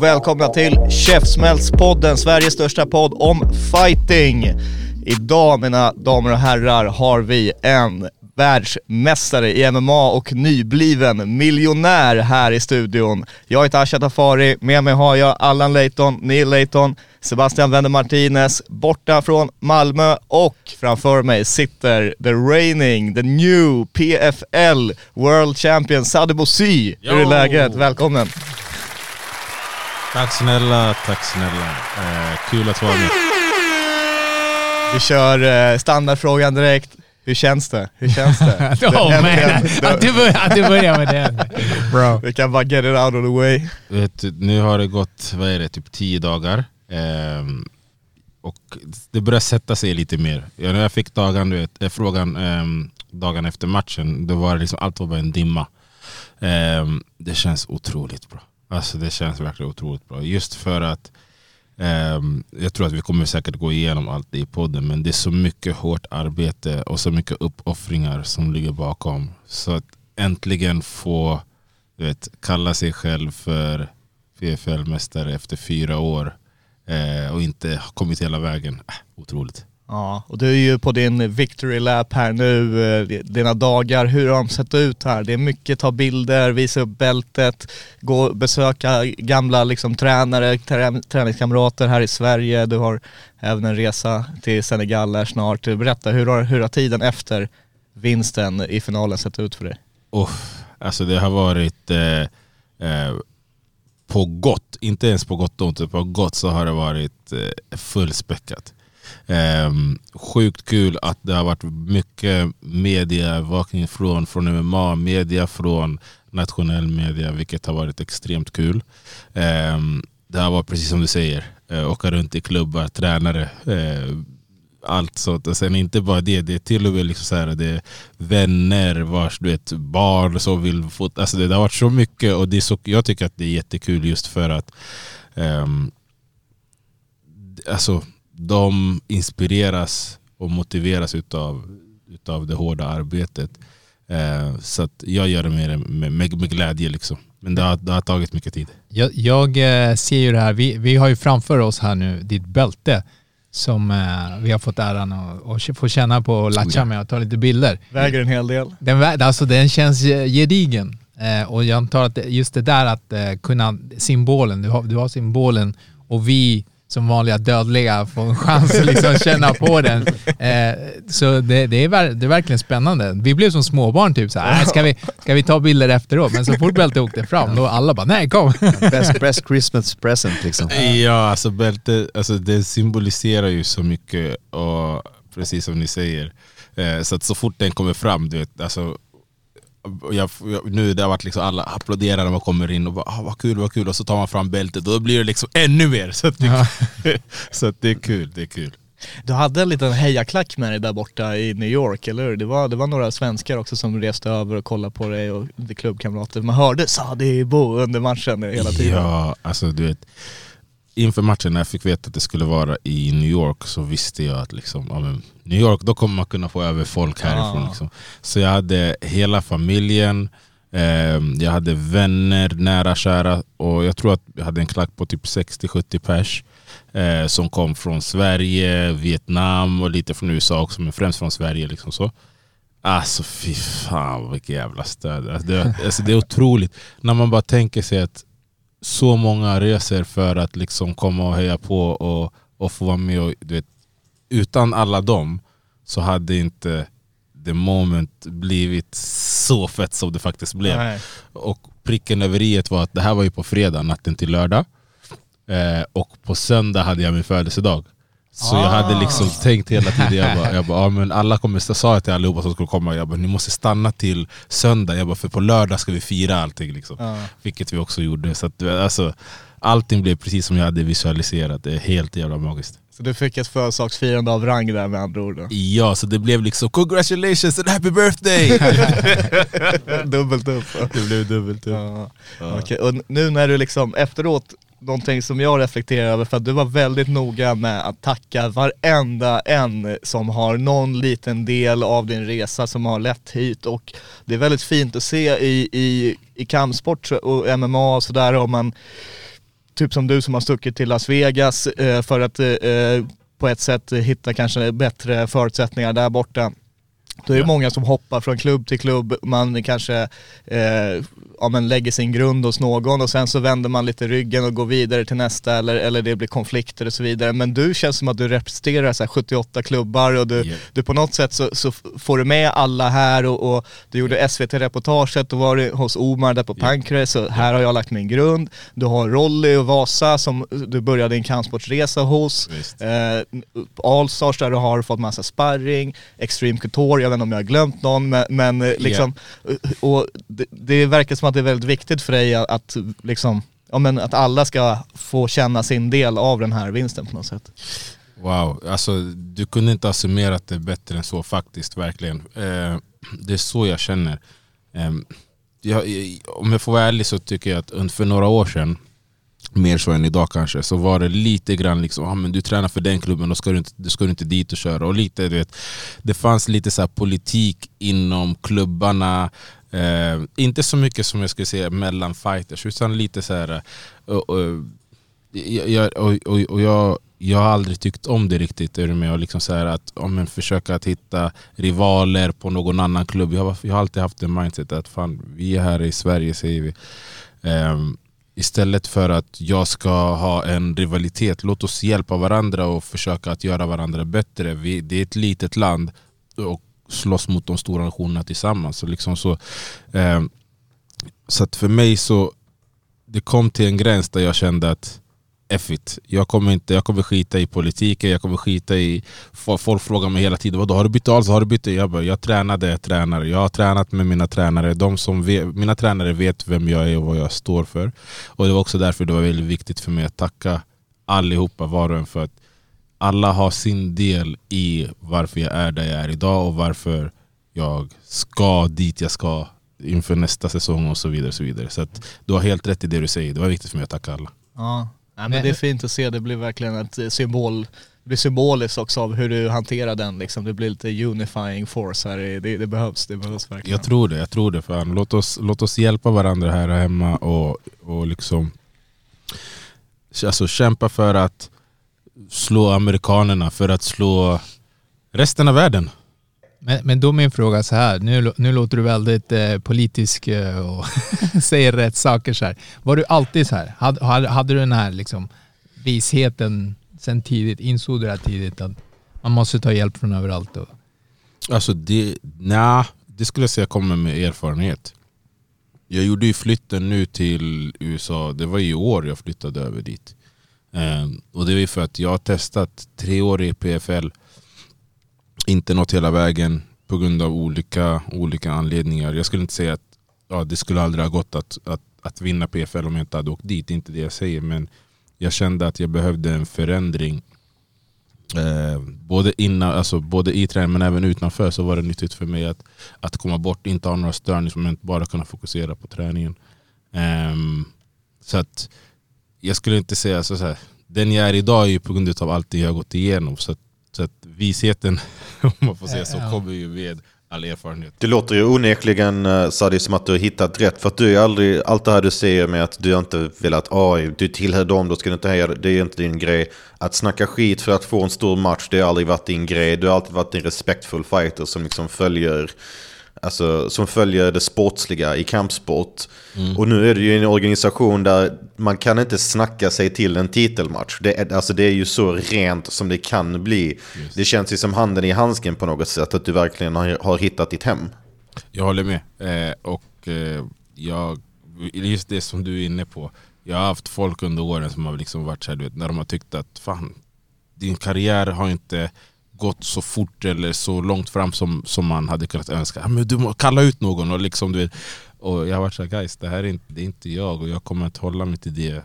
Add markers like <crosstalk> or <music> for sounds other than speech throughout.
Välkomna till Käftsmällspodden, Sveriges största podd om fighting. Idag, mina damer och herrar, har vi en världsmästare i MMA och nybliven miljonär här i studion. Jag heter Asha Tafari, med mig har jag Allan Leighton, Neil Leighton, Sebastian Wende Martinez, borta från Malmö och framför mig sitter the reigning, the new PFL World Champion Sadebo Sy. Hur är läget? Välkommen! Tack snälla, tack snälla. Eh, kul att vara med. Vi kör eh, standardfrågan direkt. Hur känns det? Hur känns det? <laughs> Oh Det- man, att du, börjar, att du börjar med den. Bro. Vi kan bara get it out of the way. Vet, nu har det gått, vad är det, typ tio dagar. Ehm, och det börjar sätta sig lite mer. Ja, när jag fick dagen, du vet, eh, frågan ehm, dagen efter matchen, då var det liksom, allt var bara en dimma. Ehm, det känns otroligt bra. Alltså det känns verkligen otroligt bra. Just för att um, jag tror att vi kommer säkert gå igenom allt det i podden men det är så mycket hårt arbete och så mycket uppoffringar som ligger bakom. Så att äntligen få du vet, kalla sig själv för PFL-mästare efter fyra år eh, och inte ha kommit hela vägen. Äh, otroligt. Ja, och du är ju på din victory lap här nu, eh, dina dagar. Hur har de sett ut här? Det är mycket ta bilder, visa upp bältet, gå och besöka gamla liksom, tränare, trä, träningskamrater här i Sverige. Du har även en resa till Senegal här snart. Berätta, hur har, hur har tiden efter vinsten i finalen sett ut för dig? Oh, alltså det har varit eh, eh, på gott, inte ens på gott och ont, på gott så har det varit eh, fullspäckat. Eh, sjukt kul att det har varit mycket medievakning från, från MMA, media från nationell media, vilket har varit extremt kul. Eh, det har varit precis som du säger, eh, åka runt i klubbar, tränare, eh, allt sånt. Och sen inte bara det, det är till och med liksom så här, det är vänner vars du vet, barn som vill få... Alltså det, det har varit så mycket och det är så, jag tycker att det är jättekul just för att ehm, alltså, de inspireras och motiveras utav, utav det hårda arbetet. Eh, så att jag gör det med, med, med, med glädje. Liksom. Men det har, det har tagit mycket tid. Jag, jag eh, ser ju det här, vi, vi har ju framför oss här nu ditt bälte som eh, vi har fått äran att, att få känna på och latcha med och ta lite bilder. Väger en hel del. Den, alltså, den känns gedigen. Eh, och jag antar att just det där att eh, kunna symbolen, du har, du har symbolen och vi som vanliga dödliga får en chans att liksom känna på <laughs> den. Eh, så det, det, är, det är verkligen spännande. Vi blev som småbarn typ såhär, "Äh, ska vi, ska vi ta bilder efteråt? Men så fort bältet åkte fram, då alla bara nej kom. <laughs> Best, best Christmas present liksom. Ja, alltså bälte, alltså det symboliserar ju så mycket och precis som ni säger. Eh, så att så fort den kommer fram, du vet, alltså jag, jag, nu det har varit liksom alla applåderar när man kommer in och bara ah, vad kul, vad kul och så tar man fram bältet och då blir det liksom ännu mer. Så att det, <laughs> så att det är kul, det är kul. Du hade en liten hejaklack med dig där borta i New York, eller hur? Det var, det var några svenskar också som reste över och kollade på dig och klubbkamrater. Man hörde Sadebo under matchen hela tiden. Ja, alltså du vet. Inför matchen när jag fick veta att det skulle vara i New York så visste jag att liksom, ja, New York, då kommer man kunna få över folk härifrån. Ah. Liksom. Så jag hade hela familjen, eh, jag hade vänner, nära kära och jag tror att jag hade en klack på typ 60-70 pers. Eh, som kom från Sverige, Vietnam och lite från USA också, men främst från Sverige. Liksom så. Alltså fy fan vilket jävla stöd. Alltså, det, alltså, det är otroligt. När man bara tänker sig att så många reser för att liksom komma och heja på och, och få vara med. Och, vet, utan alla dem så hade inte the moment blivit så fett som det faktiskt blev. Och pricken över i var att det här var ju på fredag, natten till lördag. Eh, och på söndag hade jag min födelsedag. Så jag hade liksom tänkt hela tiden, jag bara, jag bara ja, men alla kommer, jag sa till allihopa som skulle komma, jag bara, ni måste stanna till söndag, jag bara, för på lördag ska vi fira allting. Liksom. Vilket vi också gjorde. Så att, alltså, allting blev precis som jag hade visualiserat, det är helt jävla magiskt. Så du fick ett födelsedagsfirande av rang där med andra ord då. Ja, så det blev liksom 'congratulations and happy birthday' <laughs> Dubbelt upp. Det blev dubbelt upp. Ja. Okej, och nu när du liksom efteråt, någonting som jag reflekterar över, för att du var väldigt noga med att tacka varenda en som har någon liten del av din resa som har lett hit och det är väldigt fint att se i, i, i kampsport och MMA och sådär om man, typ som du som har stuckit till Las Vegas eh, för att eh, eh, på ett sätt hitta kanske bättre förutsättningar där borta. Då är det många som hoppar från klubb till klubb, man kanske eh, ja, men lägger sin grund hos någon och sen så vänder man lite ryggen och går vidare till nästa eller, eller det blir konflikter och så vidare. Men du känns som att du representerar så här 78 klubbar och du, Ja. du på något sätt så, så får du med alla här och, och du gjorde SVT-reportaget och var du hos Omar där på Pancras så här har jag lagt min grund. Du har Rolly och Vasa som du började din kampsportsresa hos. Visst. Eh, Allstars där du har fått massa sparring, Extreme Couture, även om jag har glömt någon men, men eh, liksom, eh, och det, det verkar som att det är väldigt viktigt för dig att, att liksom, ja men att alla ska få känna sin del av den här vinsten på något sätt. Wow, alltså du kunde inte ha summerat det bättre än så faktiskt, verkligen. Eh, det är så jag känner. Ehm, eh, jag, om jag får vara ärlig så tycker jag att för några år sedan, mer så än idag kanske, så var det lite grann liksom, ah, men du tränar för den klubben, då ska du inte, då ska du inte dit och köra. Och lite, du vet, det fanns lite så här politik inom klubbarna, eh, inte så mycket som jag skulle säga mellan fighters, utan lite så här, eh, och, och, jag, och, och, och jag, jag har aldrig tyckt om det riktigt. Är du med? Och liksom så här att, om man försöka att hitta rivaler på någon annan klubb. Jag har, jag har alltid haft det mindset att fan, vi är här i Sverige säger vi. Ehm, istället för att jag ska ha en rivalitet, låt oss hjälpa varandra och försöka att göra varandra bättre. Vi, det är ett litet land och slåss mot de stora nationerna tillsammans. Så, liksom så, eh, så att för mig så det kom till en gräns där jag kände att F it. Jag kommer, inte, jag kommer skita i politiken, jag kommer skita i... Folk frågar mig hela tiden, Vadå, har du bytt alls? Har du bytt? Jag, bara, jag tränade, jag tränar. Jag har tränat med mina tränare. De som vet, mina tränare vet vem jag är och vad jag står för. Och Det var också därför det var väldigt viktigt för mig att tacka allihopa, var och en. För att alla har sin del i varför jag är där jag är idag och varför jag ska dit jag ska inför nästa säsong och så vidare. Så vidare. Så att du har helt rätt i det du säger. Det var viktigt för mig att tacka alla. Ja. Nej, men det är fint att se, det blir verkligen ett eh, symbol, det blir symboliskt också av hur du hanterar den liksom. Det blir lite unifying force här, det, det behövs, det behövs verkligen. Jag tror det, jag tror det. Fan. Låt, oss, låt oss hjälpa varandra här hemma och, och liksom alltså, kämpa för att slå amerikanerna, för att slå resten av världen. Men, men då min fråga så här, nu, nu låter du väldigt eh, politisk eh, och <laughs> säger rätt saker så här. Var du alltid så här? Hade, hade, hade du den här liksom, visheten sen tidigt, insåg du det här tidigt att man måste ta hjälp från överallt? Och, Alltså det, nah, det skulle jag säga kommer med erfarenhet. Jag gjorde ju flytten nu till USA, det var i år jag flyttade över dit. Eh, och det är ju för att jag har testat tre år i PFL, inte nått hela vägen på grund av olika, olika anledningar. Jag skulle inte säga att ja, det skulle aldrig ha gått att, att, att vinna PFL om jag inte hade åkt dit, det är inte det jag säger. Men jag kände att jag behövde en förändring Eh, både, innan, alltså både i träning men även utanför så var det nyttigt för mig att, att komma bort, inte ha några störningsmoment, bara kunna fokusera på träningen. Eh, så att jag skulle inte säga så, så här, den jag är idag är ju på grund av allt det jag har gått igenom. Så att, så att visheten, <laughs> om man får säga så, kommer ju med all erfarenhet. Det låter ju onekligen uh, Sadi som att du har hittat rätt. För att du är aldrig, allt det här du säger med att du inte velat, oj, du tillhör dem, då ska du inte heja, det är inte din grej. Att snacka skit för att få en stor match, det har aldrig varit din grej. Du har alltid varit en respektfull fighter som liksom följer, alltså, som följer det sportsliga i kampsport. Och nu är det ju en organisation där man kan inte snacka sig till en titelmatch. Det är, alltså, det är ju så rent som det kan bli. Det känns ju som handen i handsken på något sätt, att du verkligen har, har hittat ditt hem. Jag håller med. Eh, och eh, jag, just det som du är inne på. Jag har haft folk under åren som har liksom varit så här, vet, när de har tyckt att fan, din karriär har inte gått så fort eller så långt fram som, som man hade kunnat önska. Men du må kalla ut någon och liksom du vet, och jag har varit såhär, guys det här är inte, det är inte jag och jag kommer att hålla mig till det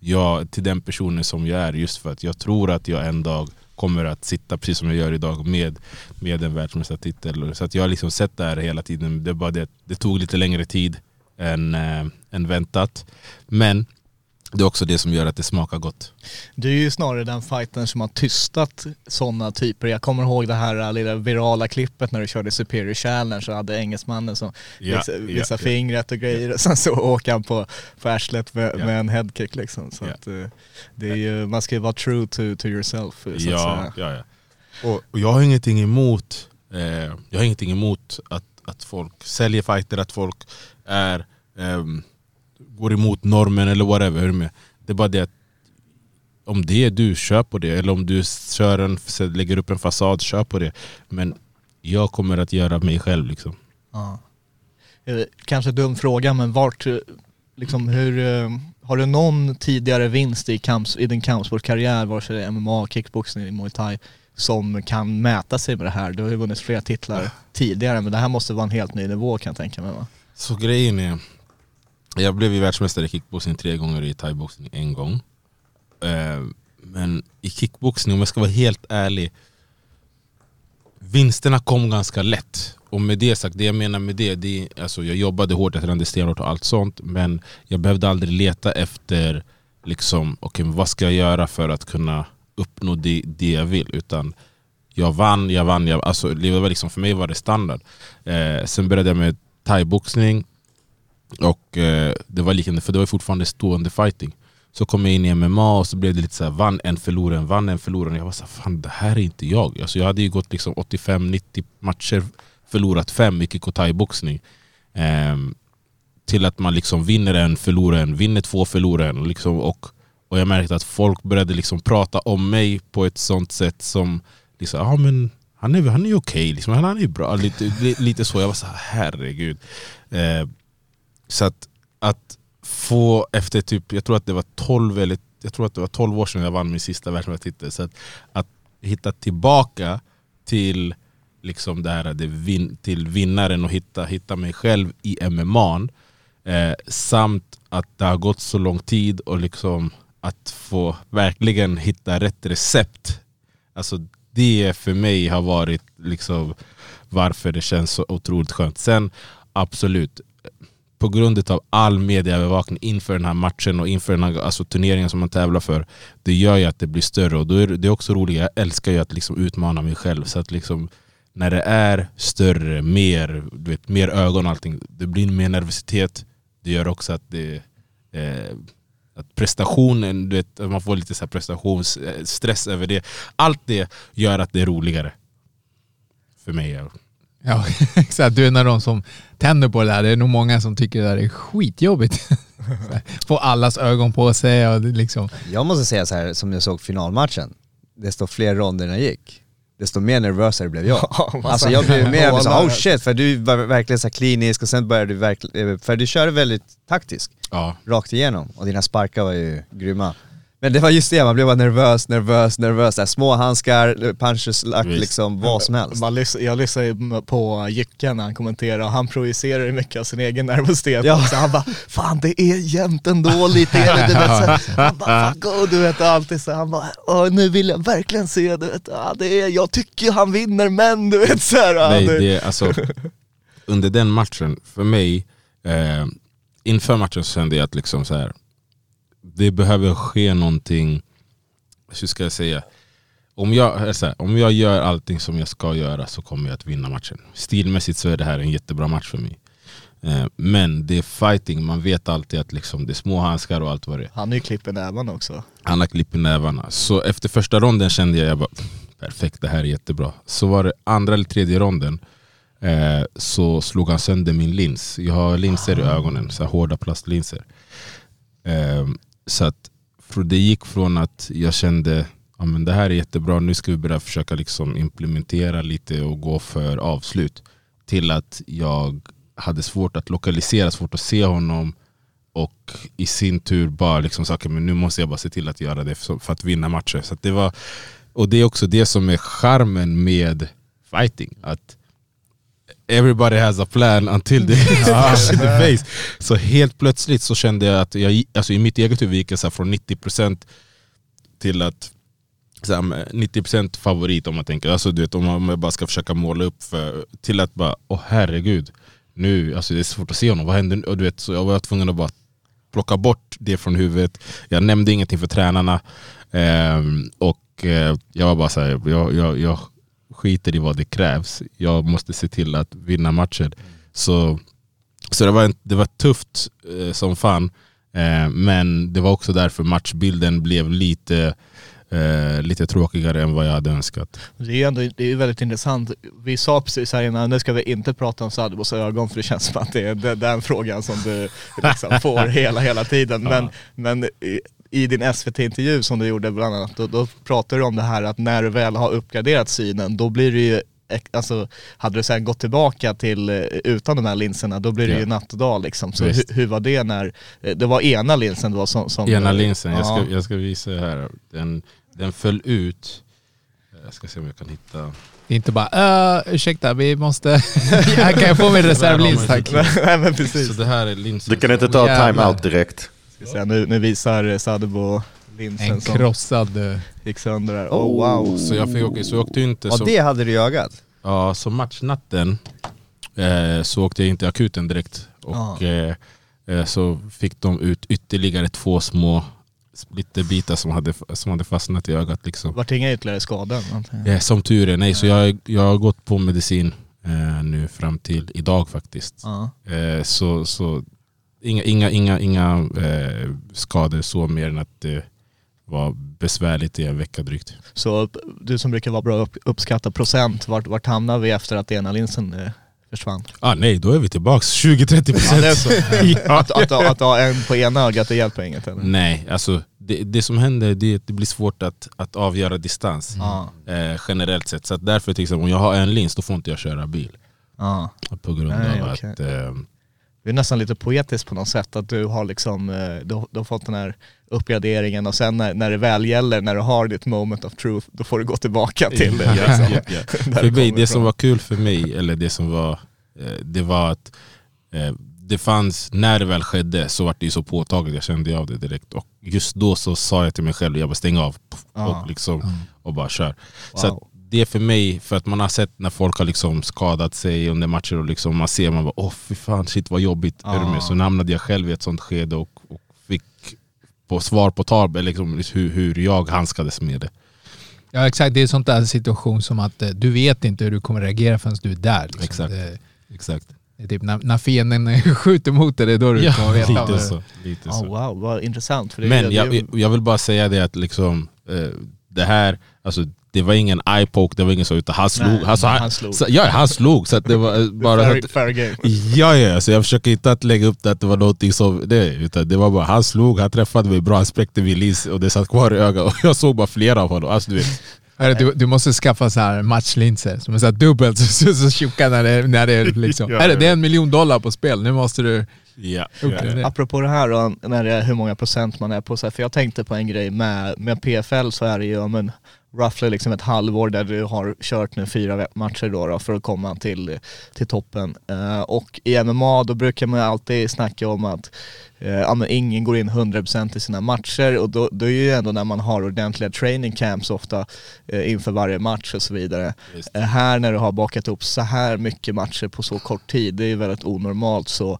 jag, till den personen som jag är just för att jag tror att jag en dag kommer att sitta precis som jag gör idag med, med en världsmästartitel. Så att jag har liksom sett det här hela tiden. Det, bara det, det tog lite längre tid än, äh, än väntat. Men det är också det som gör att det smakar gott. Du är ju snarare den fighten som har tystat sådana typer. Jag kommer ihåg det här lilla virala klippet när du körde Superior Challenge och hade engelsmannen som Ja, visade, ja, visade ja. fingret och grejer och sen så åker han på, på arslet med, med en headkick liksom. Så att, eh, det är ju, man ska ju vara true to, to yourself. Så att säga. ja, ja. Och, och jag har ingenting emot eh, Jag har ingenting emot att, att folk säljer fighter, att folk är ehm, går emot normen eller whatever. med? Det är bara det att om det är du, kör på det. Eller om du kör en, lägger upp en fasad, kör på det. Men jag kommer att göra mig själv liksom. Ja. Eh, Kanske dum fråga men vart, eh, liksom hur, eh, har du någon tidigare vinst i, kamps, i din kampsportkarriär, vare sig det är MMA, kickboxning, muay thai, som kan mäta sig med det här? Du har ju vunnit flera titlar tidigare men det här måste vara en helt ny nivå kan jag tänka mig va? Så grejen är, jag blev ju världsmästare i kickboxning tre gånger och i thaiboxning en gång. Eh, men i kickboxning, om jag ska vara helt ärlig, vinsterna kom ganska lätt. Och med det sagt, det jag menar med det, det är, alltså jag jobbade hårt, jag tränade stenhårt och allt sånt, men jag behövde aldrig leta efter liksom, okay, vad ska jag göra för att kunna uppnå det, det jag vill. Utan jag vann, jag vann, jag, alltså, det var liksom, för mig var det standard. Eh, sen började jag med thaiboxning, och eh, det var liknande, för det var fortfarande stående fighting. Så kom jag in i MMA och så blev det lite så här, vann en förlorare, vann en förlorare. Jag var så här, fan det här är inte jag. Alltså, jag hade ju gått liksom 85-90 matcher, förlorat fem i kick och thai-boxning. Till att man liksom vinner en, förlorar en, vinner två, förlorar en. Liksom, och, och jag märkte att folk började liksom prata om mig på ett sånt sätt som, liksom, ah, men han är, han är okej, liksom, han är ju bra. Lite, lite så, jag var så här, herregud. Eh, så att, att få efter typ, jag tror att det var 12 eller jag tror att det var 12 år sedan jag vann min sista världsmästartitel. Så att, att hitta tillbaka till liksom det här det vin, till vinnaren och hitta, hitta mig själv i MMA. Eh, samt att det har gått så lång tid och liksom att få verkligen hitta rätt recept. Alltså det för mig har varit liksom varför det känns så otroligt skönt. Sen absolut, på grund av all medieövervakning inför den här matchen och inför den här alltså, turneringen som man tävlar för, det gör ju att det blir större. Och då är det, är också roligt, jag älskar ju att liksom utmana mig själv. Så att liksom, när det är större, mer, du vet, mer ögon och allting, det blir mer nervositet. Det gör också att det eh, att prestationen, du vet, man får lite så här prestationsstress över det. Allt det gör att det är roligare. För mig ja. <laughs> Exakt. Du är en av de som tänder på det där. Det är nog många som tycker det där är skitjobbigt. <laughs> Få allas ögon på sig och liksom... Jag måste säga så här, som jag såg finalmatchen, desto fler ronder det gick, desto mer nervösare blev jag. <laughs> alltså jag blev mer så, oh shit, för du var verkligen så klinisk och sen började du verkligen, för du körde väldigt taktiskt, Ja. rakt igenom och dina sparkar var ju grymma. Men det var just det, man blev bara nervös, nervös, nervös. Här, små handskar, punches, Visst. liksom vad som helst. Man jag lyssnade på Jycke när han kommenterar och han projicerar mycket av sin egen nervositet. Ja. Så han bara, fan det är jämnt ändå <laughs> lite. Det, du vet, så han bara, fuck oh, du vet alltid så han bara, nu vill jag verkligen se, du vet, ja, det är, jag tycker han vinner men du vet så här, ja, Nej, det- det, alltså, under den matchen, för mig, eh, inför matchen så kände jag att liksom så här, det behöver ske någonting, hur ska jag säga, om jag, eller så här, om jag gör allting som jag ska göra så kommer jag att vinna matchen. Stilmässigt så är det här en jättebra match för mig. Eh, men det är fighting, man vet alltid att liksom, det är små handskar och allt vad det är. Han är ju klipp i näven också. Han har klipp i nävarna. Så efter första ronden kände jag, jag bara, perfekt det här är jättebra. Så var det andra eller tredje ronden eh, så slog han sönder min lins. Jag har linser i ögonen, så hårda plastlinser. Eh, så att det gick från att jag kände ja, men det här är jättebra, nu ska vi börja försöka liksom implementera lite och gå för avslut. Till att jag hade svårt att lokalisera, svårt att se honom och i sin tur bara liksom sa "Okej, men nu måste jag bara se till att göra det för, att vinna matcher. Så att det var, och det är också det som är charmen med fighting. Att everybody has a plan until they <laughs> push in the face. Så helt plötsligt så kände jag att jag, alltså i mitt eget huvud gick jag så från 90% till att så här, med 90% favorit om man tänker, alltså du vet om jag bara ska försöka måla upp för, till att bara, åh herregud, nu, alltså det är svårt att se honom, vad händer nu? Och du vet, så jag var tvungen att bara plocka bort det från huvudet. Jag nämnde ingenting för tränarna. Ehm, och eh, jag var bara så här, jag, jag, jag skiter i vad det krävs. Jag måste se till att vinna matcher. Så, så det, var en, det var tufft eh, som fan. Eh, men det var också därför matchbilden blev lite, eh, lite tråkigare än vad jag hade önskat. Det är ju ändå, det är väldigt intressant. Vi sa precis här innan, nu ska vi inte prata om Sadibos ögon för det känns som att det är den, den frågan som du liksom <laughs> får hela, hela tiden. Men, men i, din SVT-intervju som du gjorde bland annat, då, då pratar du om det här att när du väl har uppgraderat synen, då blir det ju Alltså, hade du sen gått tillbaka till eh, utan de här linserna, då blir det Ja. ju natt och dag liksom. Så hur, hur var det när, eh, det var ena linsen då som... som Ena linsen, jag ska, Ja. jag ska visa här. Den, den föll ut. Jag ska se om jag kan hitta. Det är inte bara uh, ursäkta, vi måste... <laughs> jag kan jag få min reservlins tack? <laughs> Nej men precis. Så det här är linsen. Du kan inte ta time-out direkt. Ska se, nu, nu visar Sadebo linsen En som krossad... eh, gick sönder där. Oh wow. Så jag fick åka, så jag åkte ju inte. Ja Så, det hade du jagat. ja, så matchnatten eh, så åkte jag inte till akuten direkt. Och eh, eh, så fick de ut ytterligare två små splitterbitar som hade, som hade fastnat i ögat. Liksom. Vart inga ytterligare skador? antar jag. Eh, som tur är, nej. Så jag, jag har gått på medicin eh, nu fram till idag faktiskt. Ja. Eh, så, så inga, inga, inga, inga eh, skador så mer än att det var besvärligt i en vecka drygt. Så du som brukar vara bra upp, uppskatta procent, vart, vart hamnar vi efter att ena linsen eh, försvann? Ah, nej, då är vi tillbaks 20-30 Ja. <laughs> <laughs> Att, att, att ha en på ena ögat, det hjälper inget eller? Nej, alltså det, det som händer det är att det blir svårt att, att avgöra distans Ja. eh, generellt sett. Så att därför till exempel, om jag har en lins då får inte jag köra bil. Ja. På grund Nej, av okej. att... Eh, Det är nästan lite poetiskt på något sätt att du har liksom, eh, du, du har fått den här uppgraderingen och sen när, när det väl gäller, när du har ditt moment of truth, då får du gå tillbaka till det. Liksom. <laughs> ja. <laughs> Där För mig, det som var kul för mig, eller det som var, eh, det var att eh, det fanns, när det väl skedde så var det ju så påtagligt, jag kände av det direkt. Och just då så sa jag till mig själv, jag bara stäng av Ja. och, liksom, och bara kör. Så Wow. att det är för mig, för att man har sett när folk har liksom skadat sig under matcher och liksom man ser, man bara åh fy fan shit vad jobbigt. Är du med? Så hamnade jag själv i ett sånt skede och, och fick på svar på tal liksom, hur, hur jag handskades med det. Ja exakt, det är sånt där situation som att eh, du vet inte hur du kommer reagera förrän du är där. Liksom. Exakt. Det, Exakt. det är typ när, när fienden <laughs> skjuter mot dig, det är då du kommer veta. lite så. Lite Ja, så. wow, vad intressant. För det är- Men jag, jag vill bara säga det att liksom, eh, det här, alltså, det var ingen eye-poke, det var ingen så, utan han slog. Nej, alltså, han, han slog. Så, ja, han slog. Så att det var eh, bara fair, att, fair game. Ja, ja, så jag försöker inte att lägga upp det att det var någonting som det, utan det var bara han slog, han träffade mig bra, han spräckte min lins och det satt kvar i ögat och jag såg bara flera av honom. Alltså, du vet, Du, du måste skaffa så här matchlinser som är så här dubbelt så, så tjocka när det, när det är liksom... <laughs> Ja, det är en miljon dollar på spel, nu måste du... ja, ja. Apropå det här då, när det är hur många procent man är på, så här, för jag tänkte på en grej med, med PFL så är det ju men, roughly liksom ett halvår där du har kört nu fyra matcher då, då för att komma till, till toppen. Eh, och i MMA då brukar man ju alltid snacka om att eh, ja, ingen går in 100% i sina matcher och då, då är ju ändå när man har ordentliga training camps ofta eh, inför varje match och så vidare. Här när du har bakat upp så här mycket matcher på så kort tid, det är ju väldigt onormalt så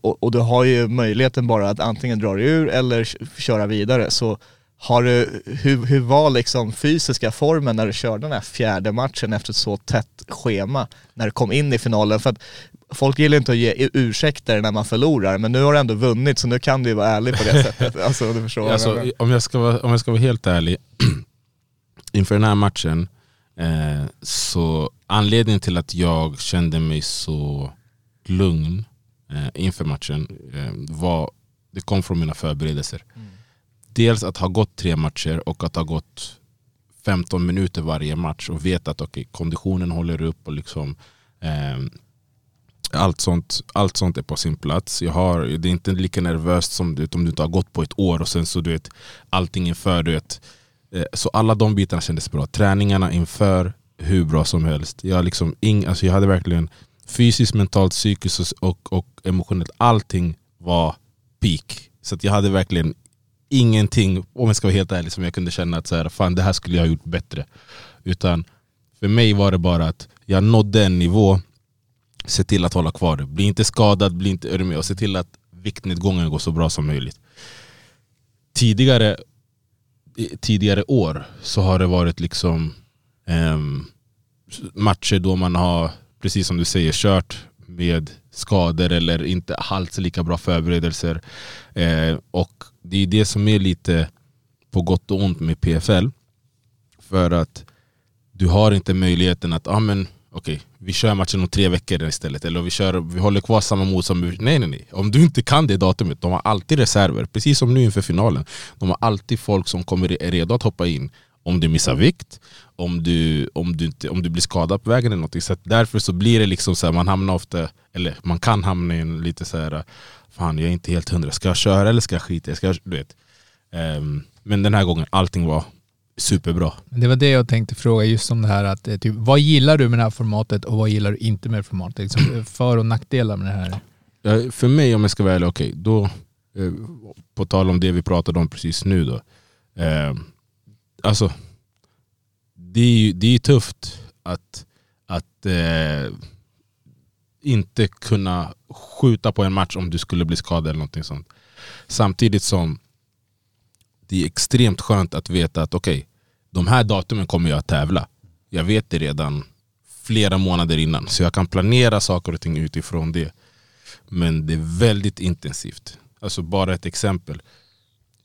och, och du har ju möjligheten bara att antingen dra dig ur eller köra vidare. Så har du, hur, hur var liksom fysiska formen när du körde den här fjärde matchen efter ett så tätt schema när du kom in i finalen? För att folk gillar inte att ge ursäkter när man förlorar, men nu har du ändå vunnit så nu kan du ju vara ärlig på det <laughs> sättet. Alltså du förstår jag Alltså, om, jag ska vara, om jag ska vara helt ärlig, <clears throat> inför den här matchen, eh, så anledningen till att jag kände mig så lugn eh, inför matchen eh, var, det kom från mina förberedelser. Dels att ha gått tre matcher och att ha gått 15 minuter varje match och veta att okay, konditionen håller upp och liksom, eh, allt sånt, allt sånt är på sin plats. Jag har, det är inte lika nervöst som du om du inte har gått på ett år och sen så du vet allting inför. Du vet. Eh, Så alla de bitarna kändes bra. Träningarna inför, hur bra som helst. Jag, liksom ing, alltså jag hade verkligen fysiskt, mentalt, psykiskt och, och, och emotionellt. Allting var peak. Så att jag hade verkligen ingenting, om jag ska vara helt ärlig, som jag kunde känna att så här, fan det här skulle jag ha gjort bättre. Utan för mig var det bara att jag nådde en nivå, se till att hålla kvar det. Bli inte skadad, bli inte örmig och se till att viktnedgången går så bra som möjligt. Tidigare, tidigare år så har det varit liksom ehm, matcher då man har, precis som du säger, kört med skador eller inte alls lika bra förberedelser. Eh, och det är det som är lite på gott och ont med PFL. För att du har inte möjligheten att, ah, men okej, vi kör matchen om tre veckor istället. Eller vi, kör, vi håller kvar samma motstånd. Nej, nej, nej. Om du inte kan det datumet, de har alltid reserver. Precis som nu inför finalen. De har alltid folk som kommer är redo att hoppa in om du missar vikt, om du, om du, inte, om du blir skadad på vägen eller någonting. Så därför så blir det liksom så här, man hamnar ofta, eller man kan hamna i en lite så här, fan jag är inte helt hundra, ska jag köra eller ska jag skita? Jag ska, du vet. Ehm, men den här gången, allting var superbra. Det var det jag tänkte fråga just om det här att eh, typ, vad gillar du med det här formatet och vad gillar du inte med formatet? Liksom, för och nackdelar med det här. För mig om jag ska vara ärlig, okej, då, eh, på tal om det vi pratade om precis nu då. Eh, alltså, det är ju det är tufft att, att eh, inte kunna skjuta på en match om du skulle bli skadad eller någonting sånt. Samtidigt som det är extremt skönt att veta att okej, de här datumen kommer jag att tävla. Jag vet det redan flera månader innan. Så jag kan planera saker och ting utifrån det. Men det är väldigt intensivt. Alltså bara ett exempel.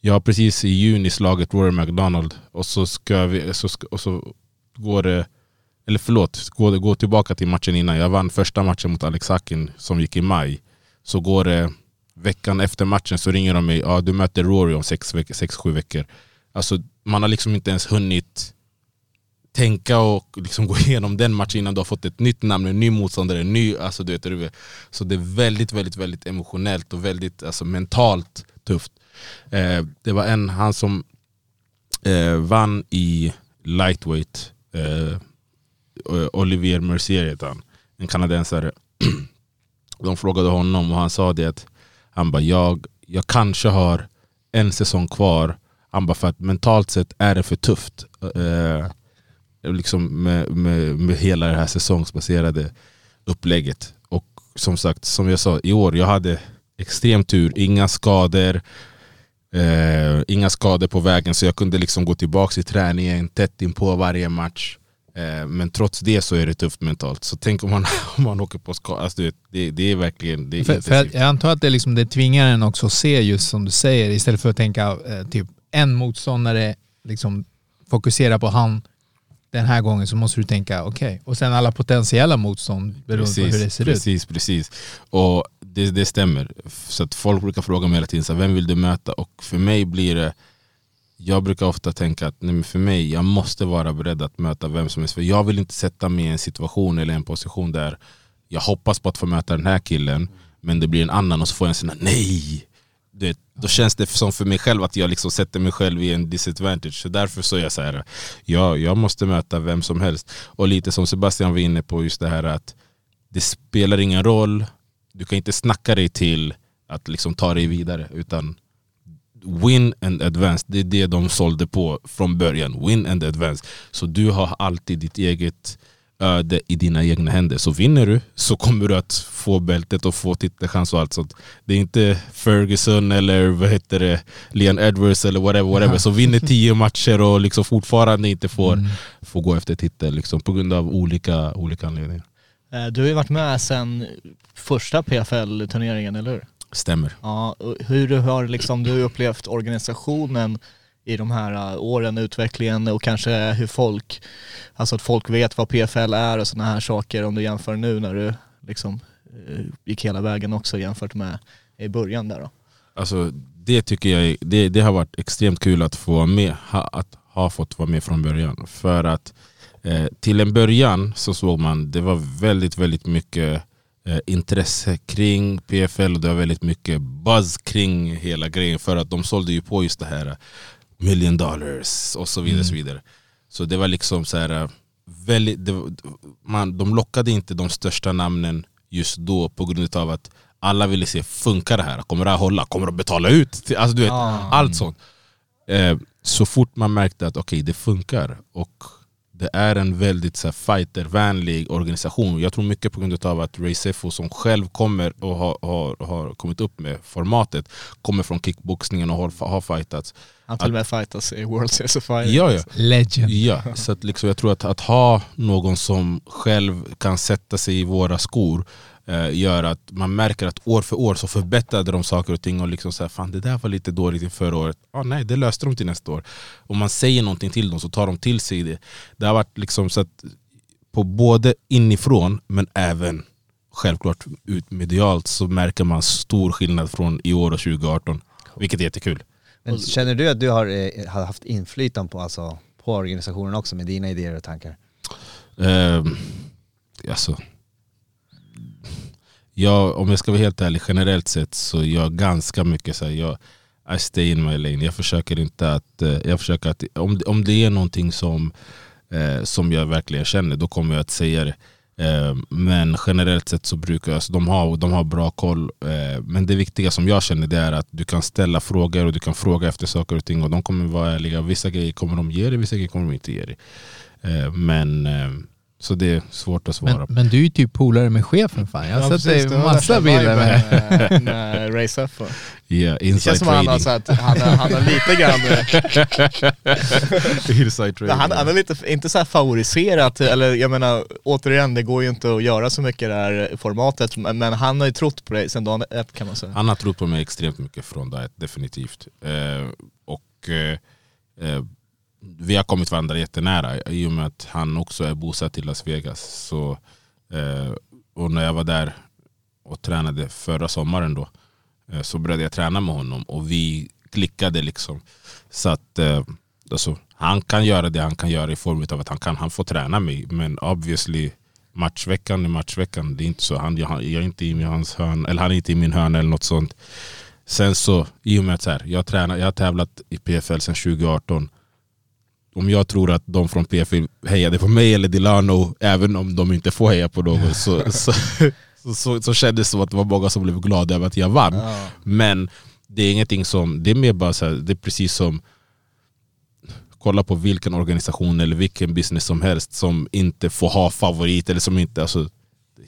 Jag har precis i juni slagit Rory McDonald och så, ska vi, så, ska, och så går det, eller förlåt, går, går tillbaka till matchen innan. Jag vann första matchen mot Alex Hakin som gick i maj. Så går det veckan efter matchen så ringer de mig, ja du möter Rory om sex, veck- sex sju veckor. Alltså man har liksom inte ens hunnit tänka och liksom <laughs> gå igenom den matchen innan du har fått ett nytt namn, en ny motståndare, en ny, alltså du vet, du vet. Så det är väldigt, väldigt, väldigt emotionellt och väldigt alltså, mentalt tufft. Eh, det var en, han som eh, vann i lightweight, eh, Olivier Mercier heter han, en kanadensare. <clears throat> De frågade honom och han sa det att han bara, jag, jag kanske har en säsong kvar. Han bara, för att mentalt sett är det för tufft. Eh, eh liksom med, med, med hela det här säsongsbaserade upplägget. Och som sagt, som jag sa, i år jag hade extrem tur, inga skador. Eh, inga skador på vägen så jag kunde liksom gå tillbaka till träningen tätt in på varje match. Eh, men trots det så är det tufft mentalt. Så tänk om man, <laughs> om man åker på skada. Alltså, det, det är verkligen det är För, för jag antar att det, liksom, det tvingar en också att se just som du säger istället för att tänka eh, typ en motståndare, liksom fokusera på han den här gången så måste du tänka okej. Och sen alla potentiella motstånd beroende på hur det ser ut. precis, Precis, Och det, det stämmer. Så att folk brukar fråga mig hela tiden, så här, vem vill du möta? Och för mig blir det, jag brukar ofta tänka att nej, för mig, jag måste vara beredd att möta vem som helst. För jag vill inte sätta mig i en situation eller en position där jag hoppas på att få möta den här killen, men det blir en annan och så får jag en sån här nej. Vet, då känns det som för mig själv att jag liksom sätter mig själv i en disadvantage. Så därför så är jag så här, ja, jag måste möta vem som helst. Och lite som Sebastian var inne på, just det här att det spelar ingen roll, du kan inte snacka dig till att liksom ta dig vidare. Utan win and advance, det är det de sålde på från början. Win and advance. Så du har alltid ditt eget öde i dina egna händer. Så vinner du så kommer du att få bältet och få titelchans och allt sånt. Det är inte Ferguson eller vad heter det, Leon Edwards eller whatever, whatever. Så vinner tio matcher och liksom fortfarande inte får, Mm. får gå efter titel liksom, på grund av olika, olika anledningar. Eh, Du har ju varit med sedan första PFL-turneringen, eller hur? Stämmer. Ja, hur har liksom du upplevt organisationen i de här eh, åren, utvecklingen och kanske hur folk, alltså att folk vet vad PFL är och sådana här saker om du jämför nu när du liksom eh, gick hela vägen också jämfört med i början där då? Alltså, det tycker jag det, det har varit extremt kul att få vara med, ha, att ha fått vara med från början. För att eh, till en början så såg man, det var väldigt, väldigt mycket eh, intresse kring PFL och det var väldigt mycket buzz kring hela grejen för att de sålde ju på just det här eh, million dollars och så vidare. Så, vidare. så det var liksom så här, eh, väldigt, det, man, de lockade inte de största namnen just då på grund av att alla ville se, funkar det här? Kommer det här hålla? Kommer de betala ut? Alltså, du vet, Allt sånt. Eh, så fort man märkte att okej, det funkar och det är en väldigt så här, fightervänlig organisation. Jag tror mycket på grund av att Ray Sefo som själv kommer och har, har, har kommit upp med formatet kommer från kickboxningen och har, har fightats. Han till och med fightas i World Series of Fighting. Ja, ja. Legend. Ja, så att liksom, jag tror att, att ha någon som själv kan sätta sig i våra skor gör att man märker att år för år så förbättrade de saker och ting och liksom så här, fan det där var lite dåligt i förra året. Ah, nej, det löste de till nästa år. Om man säger någonting till dem så tar de till sig det. Det har varit liksom så att på både inifrån men även självklart ut medialt så märker man stor skillnad från i år och 2018. Vilket är jättekul. Men känner du att du har, eh, har haft inflytande på, alltså, på organisationen också med dina idéer och tankar? Ehm, alltså, jag, om jag ska vara helt ärlig, generellt sett så jag ganska mycket så här, jag, I stay in my lane. Jag försöker inte att, eh, jag försöker att om, om det är någonting som, eh, som jag verkligen känner, då kommer jag att säga det. Eh, men generellt sett så brukar jag, alltså, de, ha, de har bra koll. Eh, men det viktiga som jag känner det är att du kan ställa frågor och du kan fråga efter saker och ting och de kommer vara ärliga. Vissa grejer kommer de ge dig, vissa grejer kommer de inte ge dig. Eh, men eh, så det är svårt att svara Men, på. men du är ju typ polare med chefen fan. Jag har Ja, sett dig det var massa bilder med eh, <laughs> med Ray Sefo. Yeah, Det inside känns som att han har, trading. att han, har- han har lite grann, <laughs> inside trading. han, han är lite, inte så här favoriserat, eller jag menar återigen det går ju inte att göra så mycket i det här formatet, men men han har ju trott på dig sedan dagen ett kan man säga. Han har trott på mig extremt mycket från dag ett, definitivt. Eh, och eh, eh, vi har kommit varandra jättenära i och med att han också är bosatt i Las Vegas. Så, eh, och när jag var där och tränade förra sommaren då, eh, så började jag träna med honom och vi klickade liksom. Så att eh, alltså, han kan göra det han kan göra i form av att han kan, han får träna mig. Men obviously matchveckan är matchveckan. Det är inte så. Han, jag, jag är inte i hans hörn, eller han är inte i min hörna eller något sånt. Sen så, i och med att så här, jag, tränar, jag har tävlat i PFL sedan 2018. Om jag tror att de från PFL hejade på mig eller Dilano, även om de inte får heja på någon, <laughs> så, så, så, så, så kändes det som att det var många som blev glada över att jag vann. Men det är ingenting som, det är mer bara så här, det är precis som kolla på vilken organisation eller vilken business som helst som inte får ha favorit eller som inte, alltså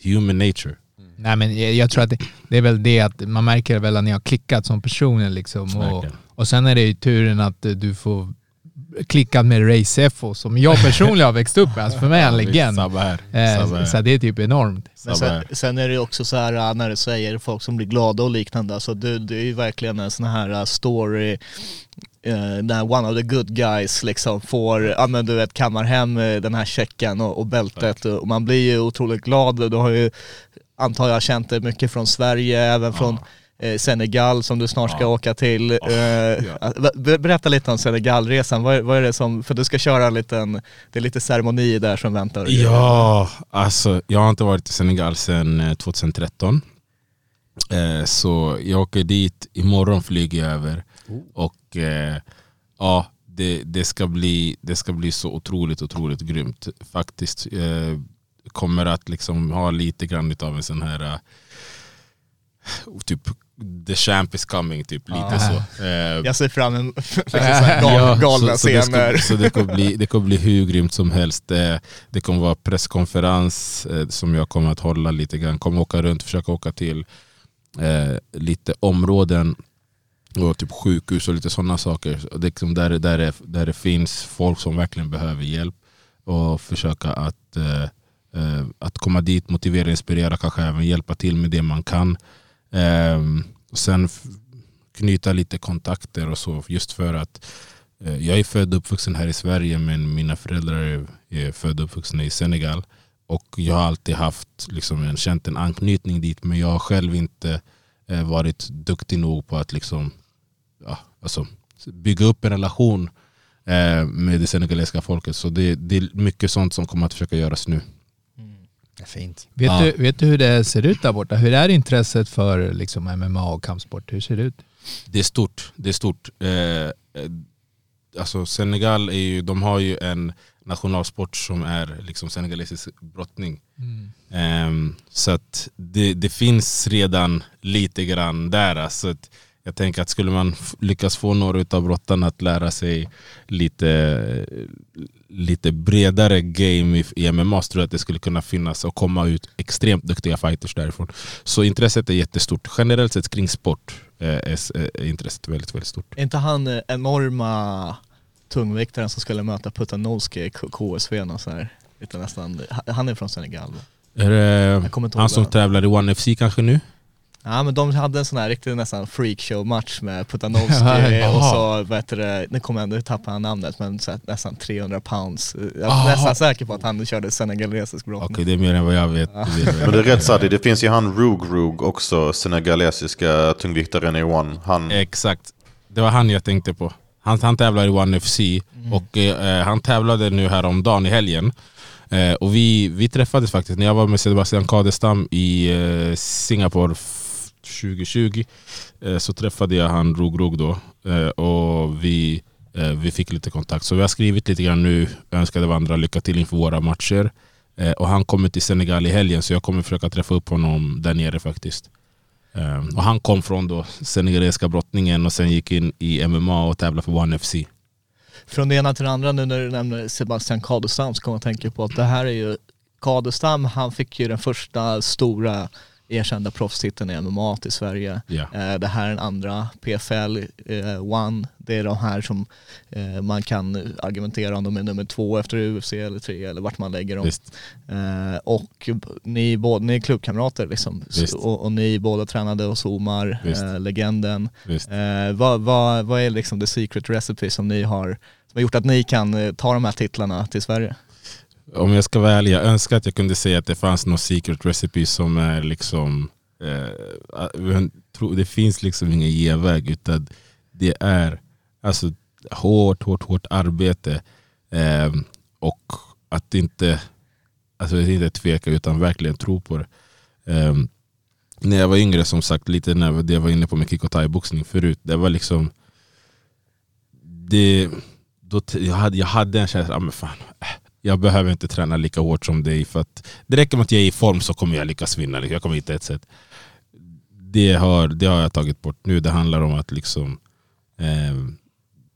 human nature. Nej men jag, jag tror att det, det är väl det att man märker väl att ni har klickat som personer liksom. Och, och sen är det ju turen att du får klicka med Ray Sefo som jag personligen har växt upp med. Alltså för mig är han en legend. Eh, så det är typ enormt. Men sen, sen är det också så här äh, när du säger folk som blir glada och liknande, alltså du, du är ju verkligen en sån här äh, story eh, när one of the good guys liksom får, ja men du vet kammar hem eh, den här checken och, och bältet och man blir ju otroligt glad. Du har ju, antar jag, känt det mycket från Sverige, även från eh, Senegal som du snart ska åka till. Eh, ber- Berätta lite om Senegalresan, vad är, vad är det som, för du ska köra en liten, det är lite ceremoni där som väntar. Ja, alltså jag har inte varit i Senegal sedan eh, 2013. Eh, så jag åker dit, imorgon flyger jag över. Och eh, ja, det, det, ska bli, det ska bli så otroligt, otroligt grymt. Faktiskt eh, kommer att liksom ha lite grann av en sån här eh, typ the champ is coming, typ lite så. Eh, Jag ser fram emot <laughs> <laughs> liksom gal, galna så, så det scener. ska, så det kommer, bli, det kommer bli hur grymt som helst. Det, det kommer vara presskonferens eh, som jag kommer att hålla lite grann. Kommer åka runt, försöka åka till eh, lite områden och typ sjukhus och lite sådana saker. Det liksom där, där, det, där det finns folk som verkligen behöver hjälp. Och försöka att, eh, eh, att komma dit, motivera, inspirera, kanske även hjälpa till med det man kan. Ehm, och sen knyta lite kontakter och så. Just för att eh, jag är född och uppvuxen här i Sverige men mina föräldrar är, är födda och uppvuxna i Senegal. Och jag har alltid haft liksom, en, känt en anknytning dit men jag har själv inte eh, varit duktig nog på att liksom, ja, alltså, bygga upp en relation eh, med det senegalesiska folket. Så det, det är mycket sånt som kommer att försöka göras nu. Det är fint. Vet, Ja. du, vet du hur det ser ut där borta? Hur är intresset för liksom MMA och kampsport? Hur ser det ut? Det är stort. Det är stort. Eh, eh, alltså Senegal är ju, de har ju en nationalsport som är liksom senegalesisk brottning. Ehm, så att det, det finns redan lite grann där. Alltså att jag tänker att skulle man lyckas få några av brottarna att lära sig lite, lite bredare game i, MMA så tror jag att det skulle kunna finnas och komma ut extremt duktiga fighters därifrån. Så intresset är jättestort. Generellt sett kring sport eh, är, är intresset väldigt, väldigt stort. Är inte han eh, enorma tungviktaren som skulle möta Putanowski i KSV någon sån här, lite nästan, han är från Senegal? Är det han som tävlar i One FC kanske nu? Ja men de hade en sån här riktig nästan freakshow-match med Putanowski <laughs> Jaha. och så, vad heter det, nu kommer jag ändå tappa han namnet men så här, nästan 300 pounds. Jag är Aha. nästan säker på att han körde senegalesisk brottning. Okej, det är mer än vad jag vet. Men det är rätt Sadi, det finns ju han Rug Rug också, senegalesiska tungviktaren i One. Han, Exakt. Det var han jag tänkte på. Han, han tävlar i One FC och eh, han tävlade nu häromdagen i helgen. Eh, och vi, vi träffades faktiskt när jag var med Sebastian Kadestam i eh, Singapore 2020. Eh, så träffade jag han Rog Rog då eh, och vi, eh, vi fick lite kontakt. Så vi har skrivit lite grann nu, önskade varandra lycka till inför våra matcher. Eh, och han kommer till Senegal i helgen så jag kommer försöka träffa upp honom där nere faktiskt. Eh, och han kom från då senegalesiska brottningen och sen gick in i MMA och tävlade för One FC. Från det ena till det andra nu när du nämner Sebastian Kadestam så kommer jag att tänka på att det här är ju, Kadestam han fick ju den första stora erkända proffstiteln i MMA till Sverige. Eh, Det här är den andra, PFL eh, One, det är de här som eh, man kan argumentera om de är nummer två efter UFC eller tre eller vart man lägger dem. Visst. Eh, och ni, båda, ni är klubbkamrater liksom. Och, och ni båda tränade hos Omar, Visst. legenden. Visst. Vad, vad, vad är liksom the secret recipe som ni har, som har gjort att ni kan ta de här titlarna till Sverige? Om jag ska vara ärlig, jag önskar att jag kunde säga att det fanns någon secret recipe som är liksom eh, det finns liksom ingen genväg utan det är alltså hårt, hårt, hårt arbete eh, och att inte alltså inte tveka utan verkligen tro på det. Eh, när jag var yngre, som sagt, lite när jag var inne på med kick och thai-boxning förut, det var liksom det, då, jag, hade, jag hade en känsla, ah, men fan, äh, jag behöver inte träna lika hårt som dig för att det räcker med att jag är i form så kommer jag lyckas vinna. Liksom. Jag kommer hitta ett sätt. Det har, det har jag tagit bort nu. Det handlar om att liksom eh,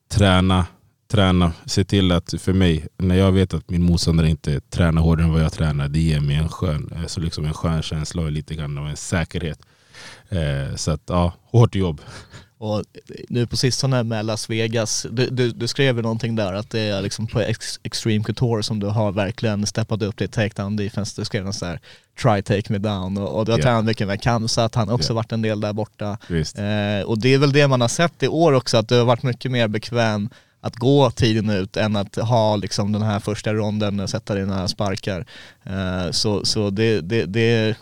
träna, träna, se till att för mig, när jag vet att min motståndare inte tränar hårdare än vad jag tränar, det ger mig en skön, så liksom en skön känsla och lite grann av en säkerhet. Eh, så att ja, hårt jobb. Och nu på sistone med Las Vegas, du, du, du skrev ju någonting där att det är liksom på ex, Extreme Couture som du har verkligen steppat upp ditt takedown defense. Du skrev någon sån här try take me down och, och du har Ja. tränat mycket med Kamsat, han har också Ja. varit en del där borta. Eh, och det är väl det man har sett i år också, att du har varit mycket mer bekväm att gå tiden ut än att ha liksom den här första ronden och sätta dina sparkar. Eh, så så det, det, det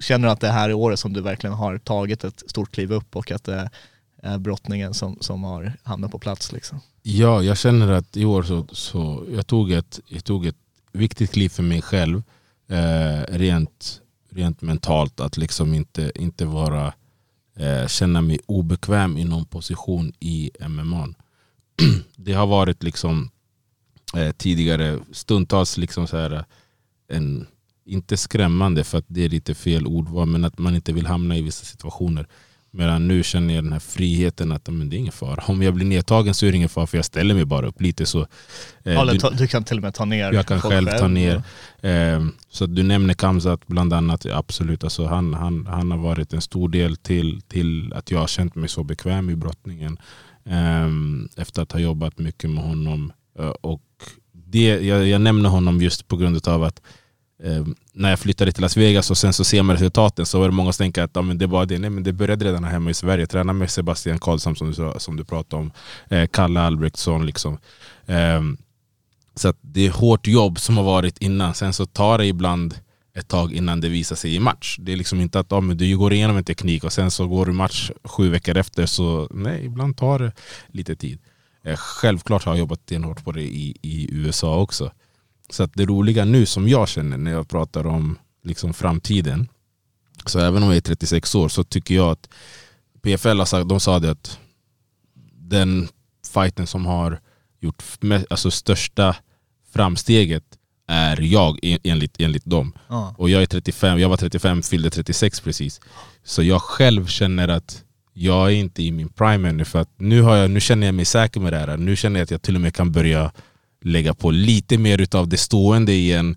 känner du att det här är året som du verkligen har tagit ett stort kliv upp och att är Eh, brottningen som, som har hamnat på plats liksom. Ja, jag känner att i år så, så jag tog ett, jag tog ett viktigt kliv för mig själv. Eh, rent, rent mentalt, att liksom inte, inte vara, eh, känna mig obekväm i någon position i MMA. <clears throat> Det har varit liksom eh, tidigare stundtals liksom så här, eh, en, inte skrämmande för att det är lite fel ordval, men att man inte vill hamna i vissa situationer. Medan nu känner jag den här friheten att men det är ingen fara. Om jag blir nedtagen så är det ingen fara för jag ställer mig bara upp lite så. eh, du- ta, du kan till och med ta ner jag kan själv ta ner. Eh, så du nämner Kamzat bland annat, absolut. Alltså han, han, han har varit en stor del till, till att jag har känt mig så bekväm i brottningen. Eh, efter att ha jobbat mycket med honom. Eh, och det, jag, jag nämner honom just på grund av att eh, när jag flyttade till Las Vegas och sen så ser man resultaten så var det många som tänker att ja, men det var det. Nej, men det började redan här hemma i Sverige. träna med Sebastian Karlsson som du, som du pratade om. Eh, Kalle Albrektsson. Liksom. Eh, så att det är hårt jobb som har varit innan. Sen så tar det ibland ett tag innan det visar sig i match. Det är liksom inte att ah, men du går igenom en teknik och sen så går du match sju veckor efter. Så nej, ibland tar det lite tid. Eh, Självklart har jag jobbat hårt på det i, i USA också. Så att det roliga nu som jag känner när jag pratar om liksom framtiden. Så även om jag är 36 år så tycker jag att PFL har sagt, de sa det att den fighten som har gjort alltså största framsteget är jag en- enligt, enligt dem. Ja. Och jag är 35, jag var 35, fyllde 36 precis. Så jag själv känner att jag är inte i min prime ännu. För att nu, har jag, nu känner jag mig säker med det här. Nu känner jag att jag till och med kan börja lägga på lite mer utav det stående igen.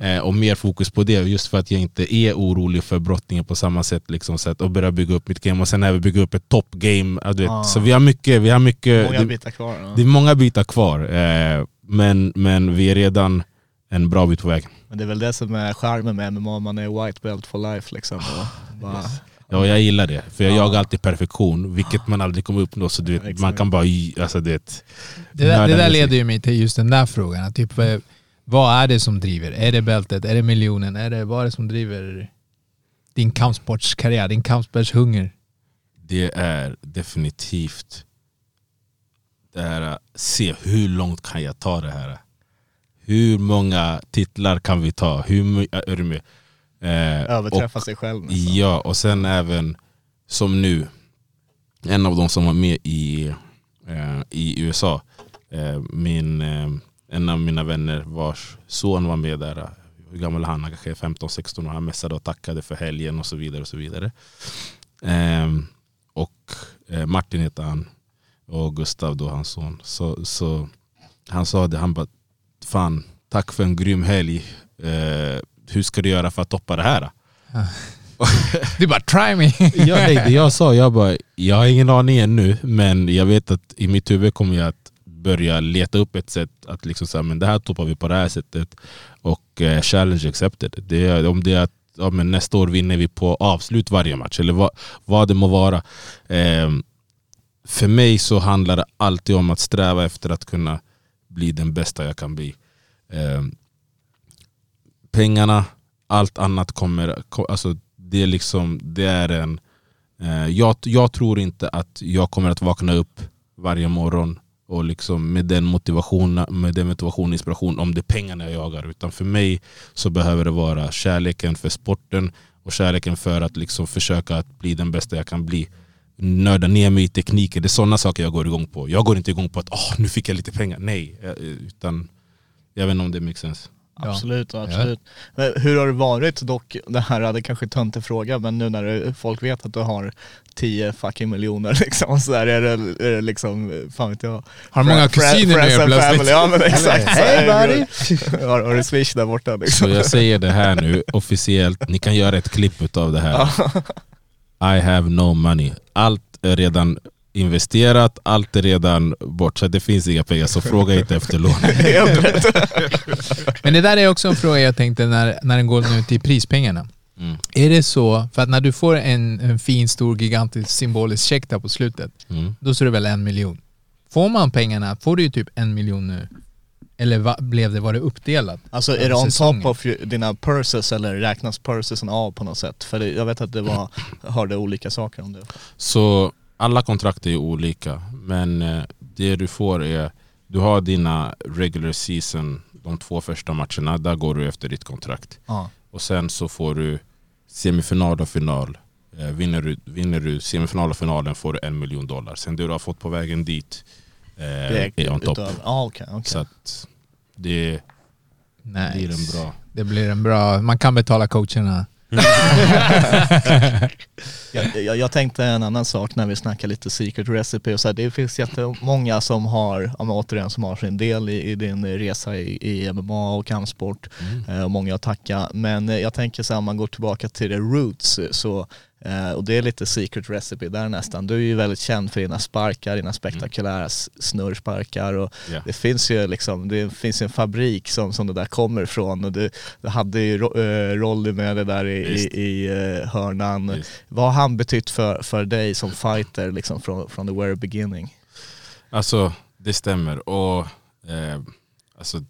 Eh, och mer fokus på det. Just för att jag inte är orolig för brottningen på samma sätt. Liksom, så att, och börja bygga upp mitt game. Och sen även bygga upp ett vet. Ah. Så vi har mycket. Vi har mycket Många det, bitar kvar. Ja. det är många bitar kvar. Eh, men, men vi är redan en bra bit på väg. Men det är väl det som är charmen med MMA, man är white belt for life liksom. Och bara, Ja, jag gillar det. För jag Ja. jagar alltid perfektion, vilket man aldrig kommer uppnå. Så du vet, man Exakt. kan bara... Alltså, det, Det där, det där musik. leder ju mig till just den där frågan. Att Typ, eh, vad är det som driver? Är det bältet? Är det miljonen? Är det, vad är det som driver din kampsportskarriär? Din kampsportshunger? det är definitivt det här, se hur långt kan jag ta det här? Hur många titlar kan vi ta? Hur, är du med? Eh, överträffa och- sig själv nästan. Ja, och sen även som nu, en av de som var med i, eh, i USA, eh, min, eh, en av mina vänner vars son var med där, hur gammal han? Kanske är 15-16 och han messade och tackade för helgen och så vidare. och så vidare. Ehm, och eh, Martin heter han och Gustav då hans son. Så, så han sa det, han bara fan tack för en grym helg. Eh, hur ska du göra för att toppa det här? <laughs> Du bara try me! <laughs> Ja, nej, det jag sa, jag bara, jag har ingen aning ännu, men jag vet att i mitt huvud kommer jag att börja leta upp ett sätt att liksom säga, men det här toppar vi på det här sättet. Och eh, challenge accepted. Det är, om det är att ja, men nästa år vinner vi på avslut varje match, eller vad, vad det må vara. Ehm, för mig så handlar det alltid om att sträva efter att kunna bli den bästa jag kan bli. Ehm, pengarna, allt annat kommer... Alltså det, är liksom, det är en... Eh, jag, jag tror inte att jag kommer att vakna upp varje morgon och liksom med den motivationen med den motivation och inspiration om det är pengarna jag jagar. Utan för mig så behöver det vara kärleken för sporten och kärleken för att liksom försöka att bli den bästa jag kan bli. Nörda ner mig i tekniker, det är sådana saker jag går igång på. Jag går inte igång på att oh, nu fick jag lite pengar. Nej, eh, utan jag vet inte om det makes sense. Absolut, absolut. Men Hur har det varit dock, det här det kanske är töntig fråga, men nu när folk vet att du har 10 fucking miljoner <laughs> liksom, så där är det, är det liksom, fan vet jag. Har många kusiner nu plötsligt? Ja men exakt. Så det buddy. <laughs> Har, har du swish där borta Så liksom? jag säger det här nu officiellt, ni kan göra ett klipp av det här. I have no money. Allt är redan investerat, allt är redan bort. Så det finns inga pengar, så fråga inte efter lån. <laughs> Men det där är också en fråga jag tänkte när, när den går nu till prispengarna. Mm. Är det så, för att när du får en, en fin, stor, gigantisk symbolisk check där på slutet, Mm. då står det väl en miljon. Får man pengarna, får du ju typ en miljon nu. Eller va, blev det, var det uppdelat? Alltså är det on top of dina purses eller räknas pursesen av på något sätt? För det, jag vet att det var, hörde olika saker om det. Så alla kontrakt är olika, men eh, det du får är, du har dina regular season, de två första matcherna, där går du efter ditt kontrakt. Ja. Och sen så får du semifinal och final. Eh, Vinner du, vinner du semifinal och finalen får du en miljon dollar. Sen det du har fått på vägen dit eh, är on top. Ja okej, okej. Så att det Nej. blir en bra... Det blir en bra, man kan betala coacherna. <laughs> Jag, jag, jag tänkte en annan sak när vi snackar lite secret recipe och så här, det finns jättemånga som har, ja, återigen, som har sin del i, i din resa i, i MMA och kampsport. Eh, och många att tacka. Men eh, jag tänker så här, om man går tillbaka till the roots så eh, och det är lite secret recipe där nästan. Du är ju väldigt känd för dina sparkar, dina spektakulära s- snurrsparkar och Ja. det finns ju liksom, det finns en fabrik som, som det där kommer ifrån och du, du hade ju eh, Rolly med det där i, i, i eh, hörnan. Visst. Vad har han betytt för, för dig som fighter liksom från, från the very beginning? Alltså det stämmer. Och eh, alltså,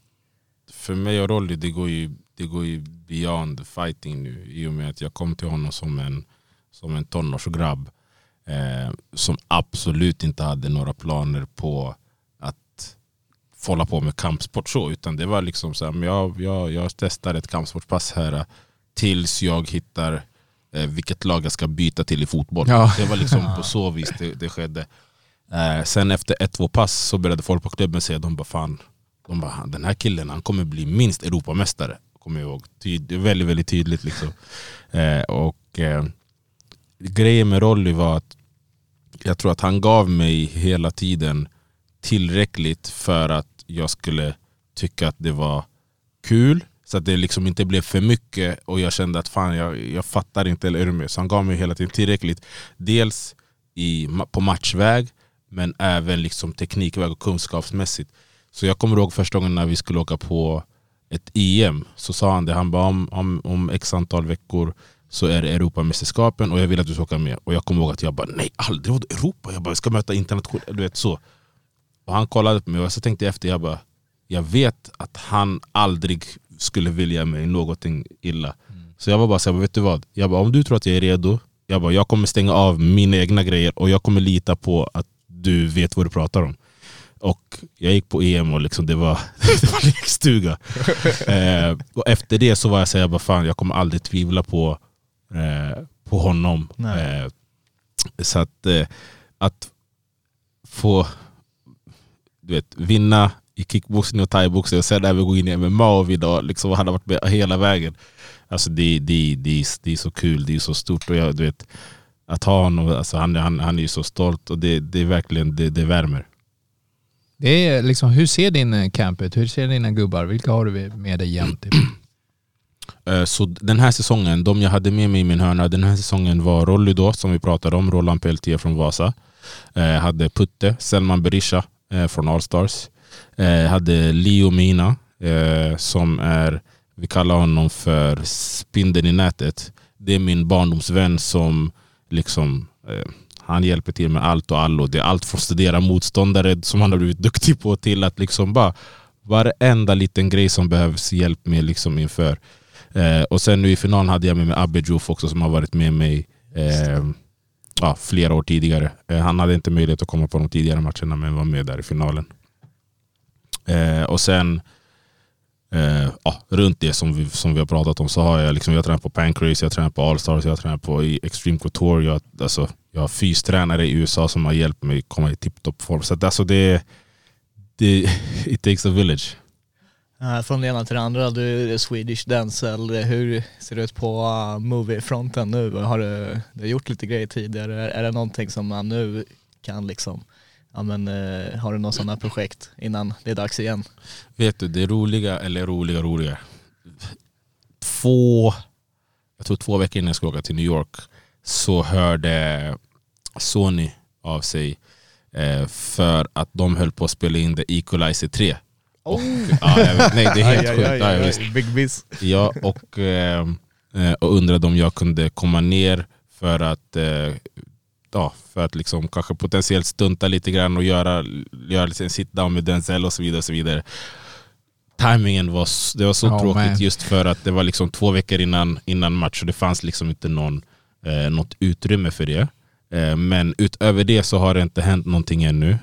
För mig och Rolly det går, ju, det går ju beyond fighting nu. I och med att jag kom till honom som en, som en tonårsgrabb. Eh, som absolut inte hade några planer på att få hålla på med kampsport så. Utan det var liksom så här, men jag, jag, jag testar ett kampsportspass här. tills jag hittar eh, vilket lag jag ska byta till i fotboll. Ja. Det var liksom <laughs> på så vis det, det skedde. Eh, sen efter ett, två pass så började folk på klubben säga de bara fan, de bara, den här killen han kommer bli minst Europamästare. Kommer jag ihåg. Tyd, väldigt, väldigt tydligt. Liksom. Eh, och eh, Grejen med Rolly var att jag tror att han gav mig hela tiden tillräckligt för att jag skulle tycka att det var kul. Så att det liksom inte blev för mycket och jag kände att fan jag, jag fattar inte eller är med? Så han gav mig hela tiden tillräckligt. Dels i, på matchväg men även liksom teknikväg och kunskapsmässigt. Så jag kommer ihåg första gången när vi skulle åka på ett EM så sa han det, han bara om, om, om x antal veckor så är det Europamästerskapen och jag vill att du ska åka med. Och jag kommer ihåg att jag bara nej aldrig vadå Europa, jag bara, jag ska möta internationellt, du vet så. Och han kollade på mig och så tänkte jag efter, jag bara jag vet att han aldrig skulle vilja mig någonting illa. Så jag var bara såhär, vet du vad? Jag bara, om du tror att jag är redo, jag, bara, jag kommer stänga av mina egna grejer och jag kommer lita på att du vet vad du pratar om. Och jag gick på EM och liksom det, var, <laughs> det var lekstuga. <laughs> eh, och efter det så var jag såhär, jag bara, fan jag kommer aldrig tvivla på, eh, på honom. Eh, så att, eh, att få du vet, vinna i kickboxning och thaiboxning och sen även gå in i MMA och vinna. Liksom, han har varit med hela vägen. Alltså det, det, det, det är så kul, det är så stort. Och jag, du vet, att ha honom, alltså han, han, han är ju så stolt och det, det är verkligen, det, det värmer. Det är liksom, hur ser din eh, camp ut? Hur ser dina gubbar? Vilka har du med dig jämt? Eh, så den här säsongen, de jag hade med mig i min hörna, den här säsongen var Rolly då, som vi pratade om, Roland PLT från Vasa. Jag hade Putte, Selman Berisha eh, från Allstars. Jag hade Leo Mina, som är, vi kallar honom för spindeln i nätet. Det är min barndomsvän som liksom han hjälper till med allt och allo. Det är allt från att studera motståndare som han har blivit duktig på till att liksom bara varenda liten grej som behövs hjälp med liksom inför. Eh, och sen nu i finalen hade jag med mig Abbe Joof också som har varit med mig eh, ja, flera år tidigare. Eh, han hade inte möjlighet att komma på de tidigare matcherna men var med där i finalen. Eh, och sen eh, ja, runt det som vi, som vi har pratat om så har jag liksom, jag tränat på Pancrase, jag tränat på Allstars, jag tränat på Extreme Couture. Jag, alltså, jag har fystränare i USA som har hjälpt mig komma i tipptopp form. Så att, alltså, det, det, <laughs> it takes a village. Eh, från det ena till det andra, du är Swedish Denzel. Eh, hur ser det ut på eh, moviefronten nu? Har du, du har gjort lite grejer tidigare. Är det någonting som man nu kan liksom, ja men har du några sådana projekt innan det är dags igen? Vet du, det roliga, eller roliga, roliga. Två, jag tror två veckor innan jag skulle åka till New York så hörde Sony av sig för att de höll på att spela in The Equalizer 3. Och, ja, jag vet, nej, det är helt sjukt. Ja, jag visst. Big biz. Ja, och, eh, eh, och undrade om jag kunde komma ner för att, eh, ja, för att liksom kanske potentiellt stunta lite grann och göra, göra en sit-down med Denzel och så vidare. Och så vidare. Timingen var, det var så Oh, tråkigt man. just för att det var liksom två veckor innan, innan match och det fanns liksom inte någon, eh, något utrymme för det. Eh, men utöver det så har det inte hänt någonting ännu.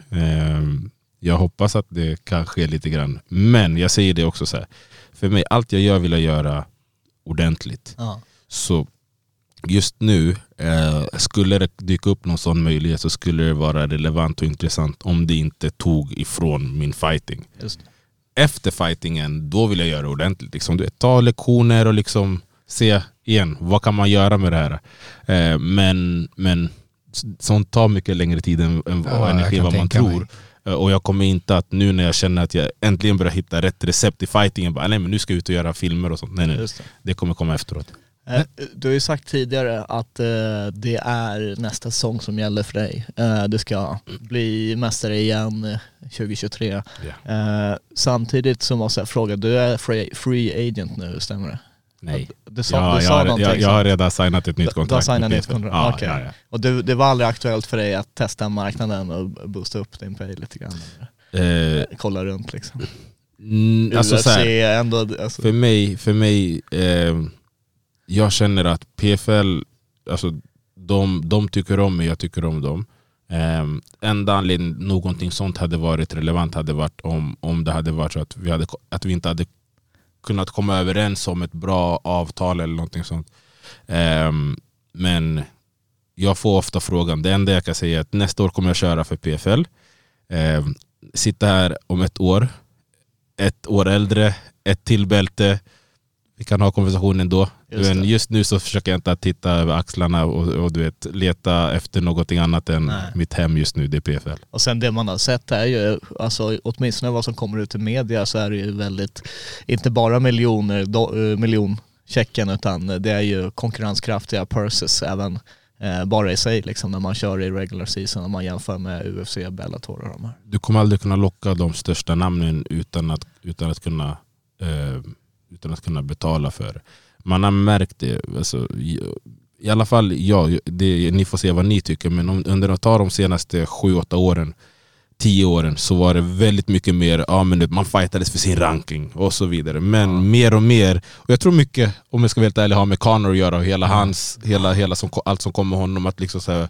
Jag hoppas att det kan ske lite grann. Men jag säger det också så här. För mig, allt jag gör vill jag göra ordentligt. Ja. Så just nu, eh, skulle det dyka upp någon sån möjlighet så skulle det vara relevant och intressant om det inte tog ifrån min fighting. Efter fightingen, då vill jag göra det ordentligt. Liksom, du vet, ta lektioner och liksom se igen, vad kan man göra med det här? Eh, men, men sånt tar mycket längre tid än, än Ja, energi vad man tänka mig. Eh, Och jag kommer inte att nu när jag känner att jag äntligen börjar hitta rätt recept i fightingen, bara, nej men nu ska jag ut och göra filmer och sånt. Nej, nej. Det. Det kommer komma efteråt. Eh, Du har ju sagt tidigare att eh, det är nästa säsong som gäller för dig. Du ska bli mästare igen eh, 2023. Eh, Samtidigt så måste jag fråga, du är free agent nu, stämmer det? Nej. Du sa, Ja, du jag, sa har, någonting jag, jag har redan signat ett nytt Du- du har kontrakt. signat nytt PFL. kontrakt, Ja, okej. ja, ja. Och du, det var aldrig aktuellt för dig att testa marknaden och boosta upp din pay lite grann? Eh, Kolla runt liksom? mm, alltså, UFC här, är ändå, alltså, för mig, för mig eh, jag känner att PFL, alltså, de, de tycker om mig, jag tycker om dem. Eh, enda anledningen någonting sånt hade varit relevant hade varit om, om det hade varit så att vi, hade, att vi inte hade kunnat komma överens om ett bra avtal eller någonting sånt. Ehm, men jag får ofta frågan, det enda jag kan säga är att nästa år kommer jag köra för PFL. Ehm, sitta här om ett år, ett år äldre, ett till bälte. Vi kan ha konversationen då. Just Men just nu så försöker jag inte att titta över axlarna och, och du vet, leta efter någonting annat än Nej. mitt hem just nu, det är PFL. Och sen det man har sett är ju, alltså åtminstone vad som kommer ut i media så är det ju väldigt, inte bara miljoner, do, eh, miljonchecken utan det är ju konkurrenskraftiga purses även eh, bara i sig liksom när man kör i regular season om man jämför med UFC, Bellator och de här. Du kommer aldrig kunna locka de största namnen utan att, utan att, kunna, eh, utan att kunna betala för det. Man har märkt det. Alltså, i, alla fall jag, det, ni får se vad ni tycker, men om, under att ta de senaste sju åtta åren, tio åren så var det väldigt mycket mer, ja, men man fightades för sin ranking och så vidare. Men mer och mer, och jag tror mycket, om jag ska vara helt ärlig, har med Conor att göra och hela hans, hela, hela som, allt som kommer honom att liksom så här,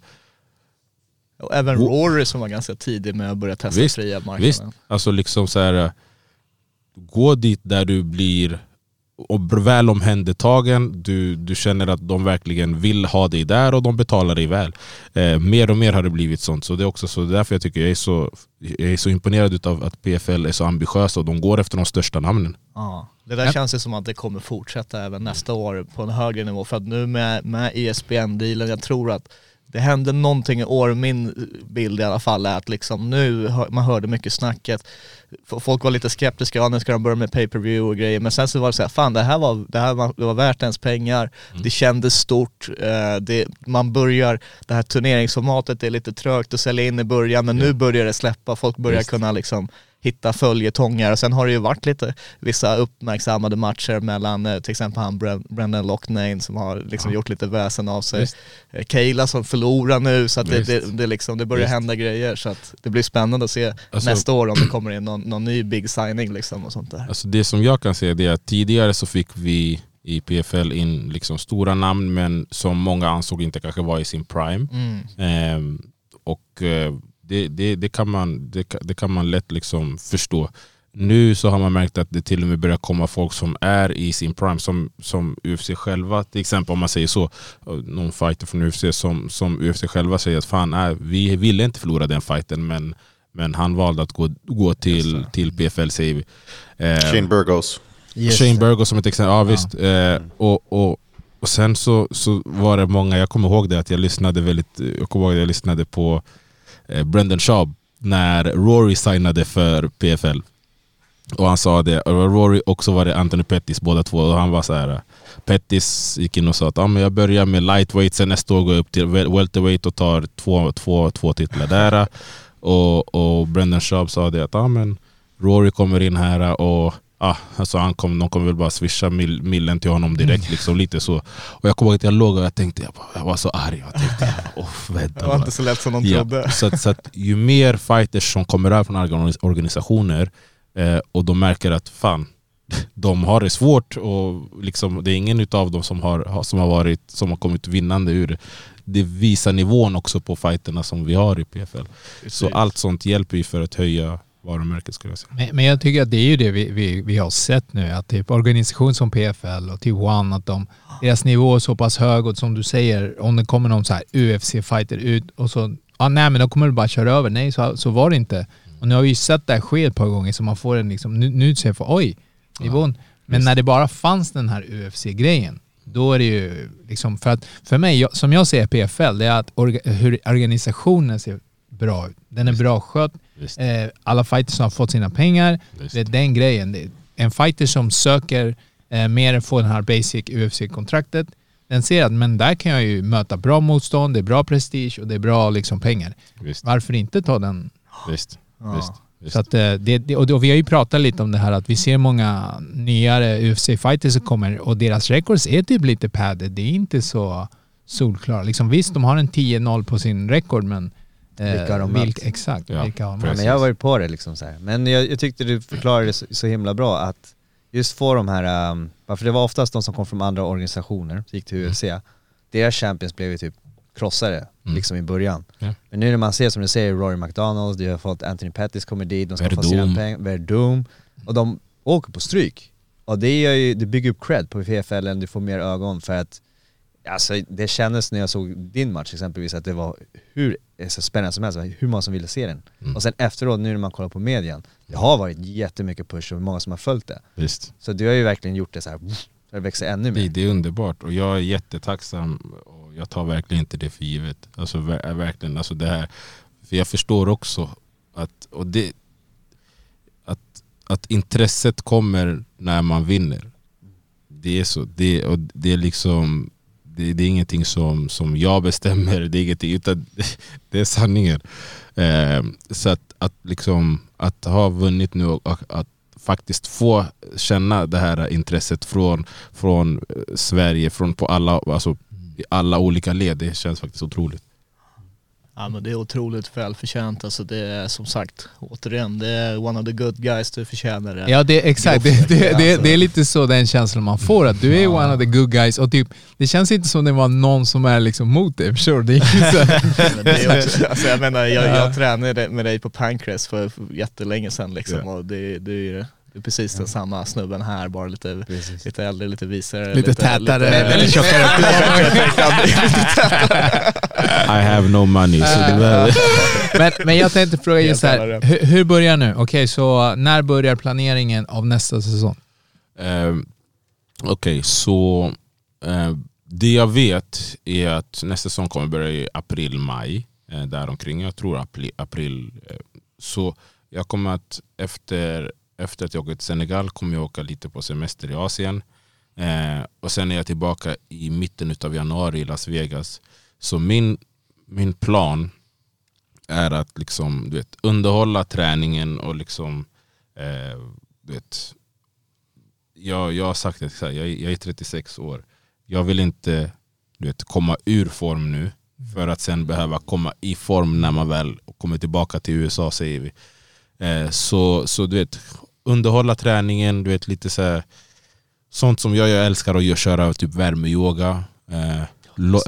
Och även Rory som var ganska tidig med att börja testa Visst, fria marknaden. Visst, alltså liksom så här, gå dit där du blir och väl omhändertagen, du, du känner att de verkligen vill ha dig där och de betalar dig väl. Eh, mer och mer har det blivit sånt, så det är också så det är därför jag tycker jag är så, jag är så imponerad av att PFL är så ambitiösa och de går efter de största namnen. Ja, det där Ja. känns ju som att det kommer fortsätta även nästa år på en högre nivå. För att nu med, med ESPN-dealen, jag tror att det hände någonting i år, min bild i alla fall är att liksom nu, hör- man hörde mycket snacket, folk var lite skeptiska, ja nu ska de börja med pay-per-view och grejer, men sen så var det så här, fan det här var, det här var, det var värt ens pengar, det kändes stort, eh, det, man börjar, det här turneringsformatet är lite trögt att sälja in i början, men nu börjar det släppa, folk börjar Visst. kunna liksom hitta följetongar och sen har det ju varit lite vissa uppmärksammade matcher mellan eh, till exempel han Bren- Brendan Loughnane som har liksom gjort lite väsen av sig. Visst. Eh, Kayla som förlorar nu så att det, det, det, liksom, det börjar Visst. hända grejer så att det blir spännande att se Alltså- nästa år om det kommer in någon, någon ny big signing liksom och sånt där. Alltså det som jag kan säga är att tidigare så fick vi i PFL in liksom stora namn men som många ansåg inte kanske var i sin prime. Mm. Ehm, och eh, det, det, det, kan man, det, kan- det kan man lätt liksom förstå. Nu så har man märkt att det till och med börjar komma folk som är i sin prime, som, som UFC själva, till exempel om man säger så, eh, någon fighter från UFC som, som UFC själva säger att fan, nej, vi ville inte förlora den fighten men, men han valde att gå, gå till, till PFL säger vi. Ehm, Shane Burgos. Shane Burgos som ett exempel, ja, visst. Eh, och, och, och sen så, så var det många, jag kommer ihåg det att jag lyssnade väldigt, jag kommer ihåg att jag lyssnade på eh, Eh, Brendan Schaub när Rory signade för PFL. Och han sa det, och Rory också var det Anthony Pettis båda två och han var så här. Pettis gick in och sa att ah, men jag börjar med lightweight, sen nästa år går jag upp till welterweight och tar två, två, två titlar där. Och, och Brendan Schaub sa det att ah, men Rory kommer in här och ah, alltså han kom, de kommer väl bara swisha mil, millen till honom direkt. Liksom, lite så. Och jag kommer ihåg att jag låg och jag tänkte, jag, bara, jag var så arg. Jag tänkte, oh, vänta Det var inte så lätt som de Ja, trodde. så, att, så att ju mer fighters som kommer över från organis- organisationer eh, och de märker att fan, <laughs> de har det svårt och liksom, det är ingen av dem som har, som har, varit, som har kommit vinnande ur det. Det visar nivån också på fighterna som vi har i PFL. Så allt sånt hjälper ju för att höja varumärket skulle jag säga. Men, men jag tycker att det är ju det vi, vi, vi har sett nu, att typ organisation som PFL och T1, att de, deras nivå är så pass hög och som du säger, om det kommer någon så här UFC-fighter ut och så, ah, nej men då kommer du bara köra över. Nej, så, så var det inte. Och nu har vi ju sett det här ske ett par gånger så man får en liksom, nu, nu ser jag för oj, nivån. Men när det bara fanns den här UFC-grejen, då är det ju liksom, för att för mig, jag, som jag ser PFL, det är att orga, hur organisationen ser bra ut. Den är bra skött. Eh, alla fighters som har fått sina pengar, Visst. det är den grejen. En fighter som söker eh, mer än få den här basic UFC-kontraktet, den ser att men där kan jag ju möta bra motstånd, det är bra prestige och det är bra liksom pengar. Visst, Varför inte ta den? visst, visst, visst. Så att, eh, det, det, och, och vi har ju pratat lite om det här att vi ser många nyare UFC-fighters som kommer och deras records är typ lite padded. Det är inte så solklara. Liksom, visst, de har en 10-0 på sin record men... eh, Vilka har de mött? vilka, Exakt, Ja, vilka har de Ja, mött? men jag har varit på det liksom så här. Men jag, jag tyckte du förklarade så, så himla bra att just få de här, um, för det var oftast de som kom från andra organisationer, gick till UFC, deras champions blev ju typ krossade Mm. liksom i början. Ja. Men nu när man ser som du säger Rory McDonald, du har fått Anthony Pettis kommer dit, de ska få Verdum. sina pengar, Verdum, och de åker på stryk. Och det, gör ju, det bygger upp cred på PFL, du får mer ögon för att Alltså det kändes när jag såg din match exempelvis att det var hur så spännande som helst, hur många som ville se den. Mm. Och sen efteråt, nu när man kollar på median, det har varit jättemycket push och många som har följt det. Visst. Så du har ju verkligen gjort det så här, så det växer ännu mer. det är underbart och jag är jättetacksam och jag tar verkligen inte det för givet. Alltså ver- verkligen, alltså det här, för jag förstår också att, och det, att, att intresset kommer när man vinner. Det är så. Det, och det är liksom det, det är ingenting som, som jag bestämmer, det är ingenting, utan <laughs> det är sanningen. Eh, så att, att, liksom, att ha vunnit nu och att, faktiskt få känna det här intresset från, från eh, Sverige, från på alla, alltså, alla olika led, det känns faktiskt otroligt. Ja men det är otroligt välförtjänt. Alltså det är som sagt, återigen, det är one of the good guys du förtjänar det. Ja det, exakt, det, det, det, det är lite så den känslan man får, att du är one of the good guys och typ, det känns inte som det var någon som är liksom mot dig, förstår du? <laughs> <laughs> Alltså jag menar, jag, jag tränade med dig på Pancrase för, jättelänge sedan liksom Ja. och det, det är ju det är precis den samma snubben här, bara lite, Precis. lite äldre, lite visare. Lite tätare. Lite, lite tjockare. <laughs> I have no money. Så det var, men, men jag tänkte fråga just här, hur, hur börjar nu? Okej, så när börjar planeringen av nästa säsong? Eh, Okej, så eh, det jag vet är att nästa säsong kommer börja i april, maj. Eh, däromkring. Jag tror april. april eh, så jag kommer att efter, efter att jag åker till Senegal kommer jag åka lite på semester i Asien. Eh, och sen är jag tillbaka i mitten av januari i Las Vegas. Så min, min plan är att liksom, du vet, underhålla träningen och liksom, eh, du vet, jag, jag har sagt det, jag, är- jag är 36 år. Jag vill inte du vet, komma ur form nu för att sen behöva komma i form när man väl kommer tillbaka till USA säger vi. Eh, så, så du vet, underhålla träningen, du vet lite så här, sånt som jag, jag älskar att göra, köra typ värmeyoga, eh,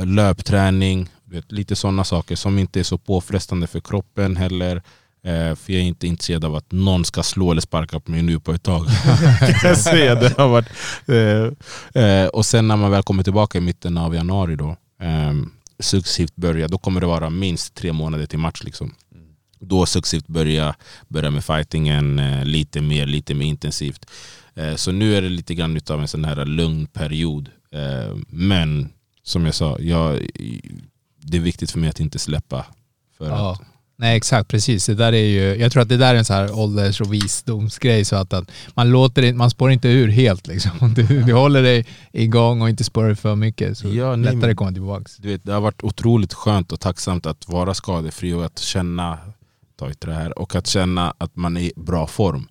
löpträning, du vet, lite sådana saker som inte är så påfrestande för kroppen heller. Eh, för jag är inte intresserad av att någon ska slå eller sparka på mig nu på ett tag. <laughs> <laughs> Jag säga. det har varit, eh, eh, och sen när man väl kommer tillbaka i mitten av januari då, eh, successivt börja, då kommer det vara minst tre månader till match. Liksom. Då successivt börja, börja med fightingen eh, lite mer, lite mer intensivt. Eh, så nu är det lite grann utav en sån här lugn period. Eh, men som jag sa, jag, det är viktigt för mig att inte släppa. För Ja. att, Nej exakt, precis. Det där är ju, jag tror att det där är en så här ålders och visdomsgrej så att, att man, låter man spår inte ur helt liksom. <laughs> Du, du håller dig igång och inte spårar för mycket så Ja, nej, lättare men- komma tillbaka. du vet, det har varit otroligt skönt och tacksamt att vara skadefri och att känna tagit det här, och att känna att man är i bra form.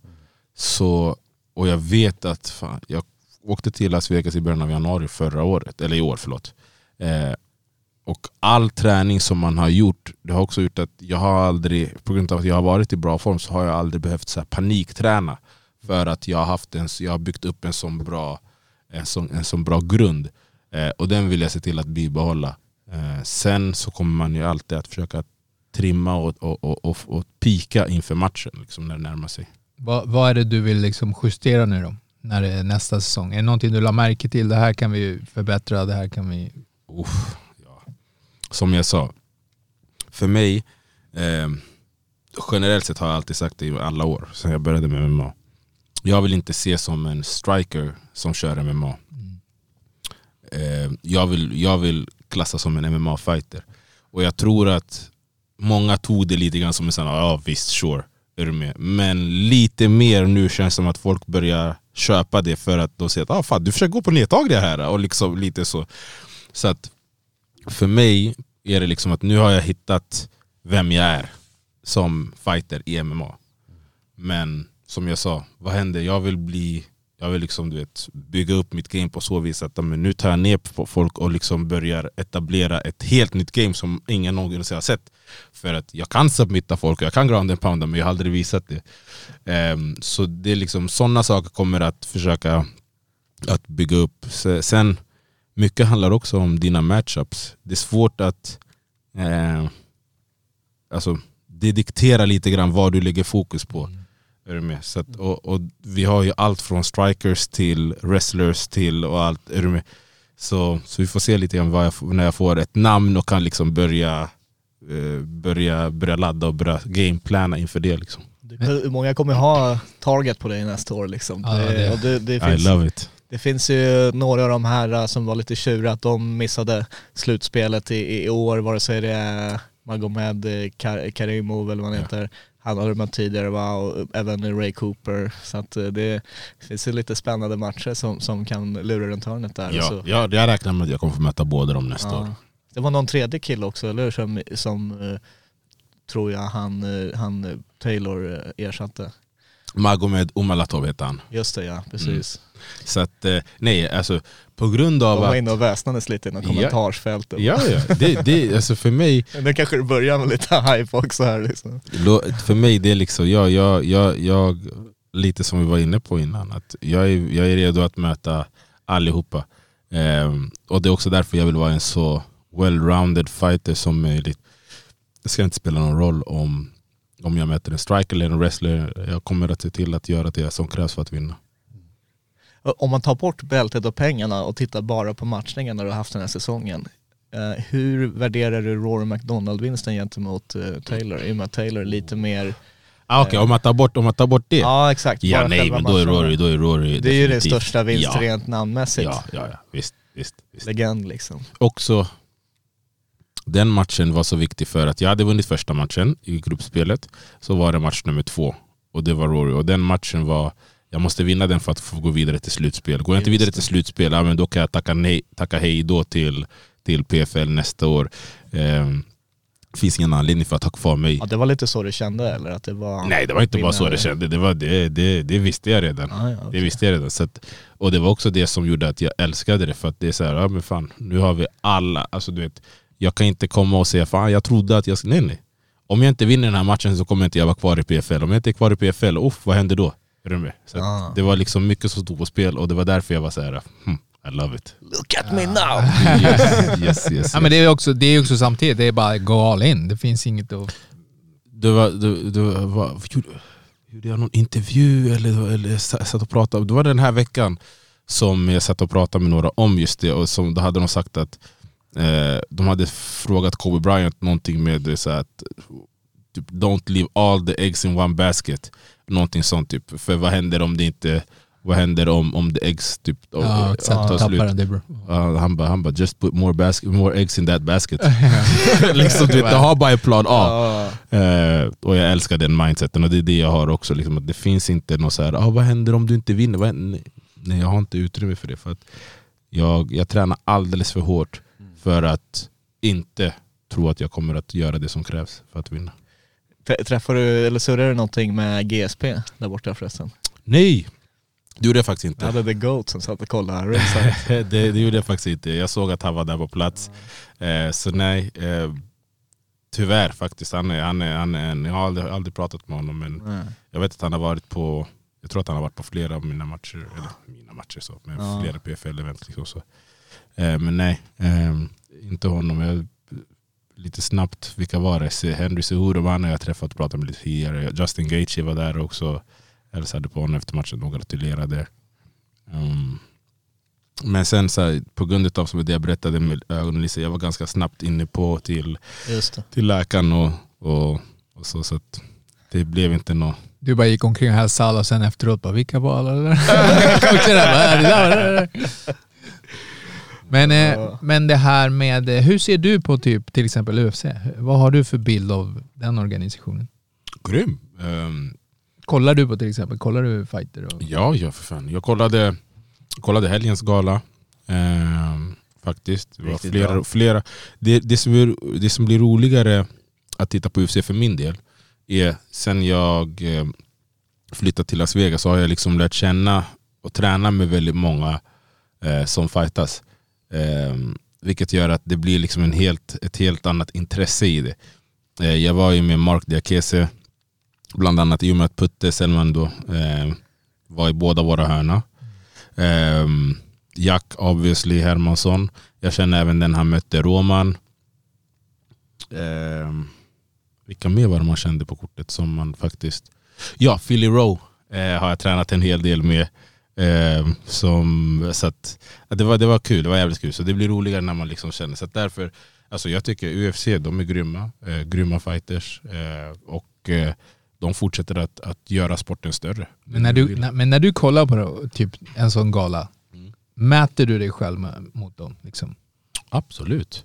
Så, och jag vet att fan, jag åkte till Las Vegas i början av januari förra året, eller i år förlåt. Eh, och all träning som man har gjort, det har också gjort att jag har aldrig, på grund av att jag har varit i bra form, så har jag aldrig behövt så här panikträna. För att jag har, haft en, jag har byggt upp en sån bra, en sån, en sån bra grund. Eh, och den vill jag se till att bibehålla. Eh, sen så kommer man ju alltid att försöka trimma och, och, och, och, och pika inför matchen liksom, när det närmar sig. Vad, vad är det du vill liksom justera nu då? När det är nästa säsong? Är det någonting du la märke till? Det här kan vi förbättra, det här kan vi... Uff, ja. Som jag sa, för mig, eh, generellt sett har jag alltid sagt det i alla år sedan jag började med MMA. Jag vill inte se som en striker som kör MMA. Eh, jag, vill, jag vill klassas som en MMA-fighter. Och jag tror att många tog det lite grann som en sån, ja visst, sure. Är du med? Men lite mer nu känns det som att folk börjar köpa det för att de säger att ah, fan, du försöker gå på nedtagningar här. Och liksom lite så. Så att för mig är det liksom att nu har jag hittat vem jag är som fighter i MMA. Men som jag sa, vad händer? Jag vill bli jag vill liksom, du vet, bygga upp mitt game på så vis att men nu tar jag ner på folk och liksom börjar etablera ett helt nytt game som ingen någonsin har sett. För att jag kan submitta folk och jag kan ground and pounda men jag har aldrig visat det. Um, så det är liksom sådana saker kommer att försöka att bygga upp. Sen, mycket handlar också om dina matchups. Det är svårt att eh, alltså, det dikterar lite grann vad du lägger fokus på. Är du med? Så att, och, och vi har ju allt från strikers till wrestlers till och allt. Är du med? Så, så vi får se lite grann vad jag, när jag får ett namn och kan liksom börja, eh, börja, börja ladda och börja gameplana inför det. Liksom. Det- Många kommer ha target på dig nästa år liksom. Ja, det, det- och det, det, I finns, love it. det finns ju några av de här äh, som var lite tjuriga att de missade slutspelet i, i år, vare sig det är Magomed eh, Kar- Karimov eller vad han Ja. Han har mött tidigare va? och även Ray Cooper. Så att eh, det finns ju lite spännande matcher som, som kan lura runt hörnet där. Ja, så, ja, jag räknar med att jag kommer få möta båda dem nästa år. ja. Det var någon tredje kille också, eller hur? Som, som eh, tror jag han, eh, han Taylor ersatte. Magomed Omalatov heter han. Just det ja, precis. Så att, eh, nej, alltså på grund av De var att... inne och väsnades lite i Ja. kommentarsfält. Ja, ja. Det, det, alltså för mig, <laughs> Nu kanske det börjar med lite hype också här liksom. För mig det är liksom, jag, jag, jag, jag, lite som vi var inne på innan, att jag är, jag är redo att möta allihopa. Ehm, och det är också därför jag vill vara en så well-rounded fighter som möjligt. Det ska inte spela någon roll om, om jag möter en striker eller en wrestler. Jag kommer att se till att göra det som krävs för att vinna. Om man tar bort bältet och pengarna och tittar bara på matchningarna du har haft den här säsongen. eh, hur värderar du Rory McDonald-vinsten gentemot eh, Taylor? I och med att Taylor är lite mer... Ah, Okej, om, man tar bort, om man tar bort det? Ja exakt. Ja, nej men då är. Rory, då är Rory Det är ju den definitivt- största vinsten ja, rent namnmässigt. ja, ja, ja, visst, visst, visst. Legend liksom. också den matchen var så viktig för att jag hade vunnit första matchen i gruppspelet. Så var det match nummer två och det var Rory. Och den matchen var, jag måste vinna den för att få gå vidare till slutspel. Går jag inte vidare det. till slutspel, ja, men då kan jag tacka, nej, tacka hej då till, till PFL nästa år. Ehm, finns ingen anledning för att ha kvar mig. Ja, det var lite så du kände eller? Att det var Nej det var inte bara så det kände, det, var, det, det, det visste jag redan. Ah, ja, Det okej. visste jag redan. Så att, och det var också det som gjorde att jag älskade det. För att det är så här, ja men fan, nu har vi alla, alltså du vet, jag kan inte komma och säga fan jag trodde att jag skulle, nej nej. Om jag inte vinner den här matchen så kommer inte jag vara kvar i PFL. Om jag inte är kvar i PFL, uff, vad händer då? Är du med? Så Ah. Det var liksom mycket som stod på spel och det var därför jag var så här, hmm, I love it. Look at me now! <laughs> Yes, yes, yes. Ja, men det är också, det är också samtidigt, det är bara gå all in. Det finns inget att... det var, det, det var, gjorde, gjorde jag någon intervju eller, eller jag satt och pratade? Det var den här veckan som jag satt och pratade med några om just det och som, då hade de sagt att eh, de hade frågat Kobe Bryant någonting med det, så att typ, Don't leave all the eggs in one basket. Någonting sånt typ. För vad händer om det inte vad händer om, om the eggs typ, Ja, exakt. tar slut? det. Ja, han bara, han just put more, basket, more eggs in that basket. <laughs> liksom, du vet, ha bara en plan A. Eh, och jag älskar den mindseten och det är det jag har också. Liksom, att det finns inte något så här, ah, vad händer om du inte vinner? Nej, jag har inte utrymme för det. För att jag, jag tränar alldeles för hårt för att inte tro att jag kommer att göra det som krävs för att vinna. Trä- Träffar du, eller surrar du någonting med GSP där borta förresten? Nej! Det gjorde jag faktiskt Jag inte. hade The Goat som satt och kollade <laughs> det, det gjorde jag faktiskt inte. Jag såg att han var där på plats. Eh, så nej, eh, tyvärr faktiskt. Han är, han är, han är en, jag har aldrig, aldrig pratat med honom men Nej. jag vet att han har varit på jag tror att han har varit på flera av mina matcher, eller mina matcher så, men Ja. flera PFL-event. Liksom så. Eh, men nej, eh, inte honom. Jag, lite snabbt, vilka var det? Se- Henry Cejudo var jag träffat och pratat med lite tidigare. Justin Gaethje var där också. Hälsade på honom efter matchen och gratulerade. Um, men sen så här, på grund av som det jag berättade med ögonen, Lisa, jag var ganska snabbt inne på till, Just det. till läkaren och, och, och så. så att det blev inte något. Du bara gick omkring och hälsade alla och sen efteråt bara, vilka var alla där? <laughs> Men, eh, men det här med, eh, hur ser du på typ till exempel UFC? Vad har du för bild av den organisationen? Grym! Um, Kollar du på till exempel, kollar du fighter? Och, Ja, ja för fan. Jag kollade, kollade helgens gala. ehm, faktiskt. Det, var Riktigt flera, bra. flera. Det, det, som är, det som blir roligare att titta på UFC för min del är sen jag eh, flyttade till Las Vegas så har jag liksom lärt känna och träna med väldigt många eh, som fightas. Eh, vilket gör att det blir liksom en helt, ett helt annat intresse i det. Eh, jag var ju med Mark Diakese bland annat i och med att Putte Selman då eh, var i båda våra hörna. Ehm, Jack obviously Hermansson. Jag känner även den han mötte, Roman. Ehm, vilka mer var det man kände på kortet som man faktiskt... Ja, Philly Rowe eh, har jag tränat en hel del med. Eh, som, så att, det, var, det var kul, det var jävligt kul. Så det blir roligare när man liksom känner. Så därför, alltså jag tycker UFC, de är grymma. Eh, grymma fighters. Eh, och eh, de fortsätter att, att göra sporten större. Men när du, när, men när du kollar på det, typ en sån gala, Mm. mäter du dig själv med, mot dem? Liksom? Absolut.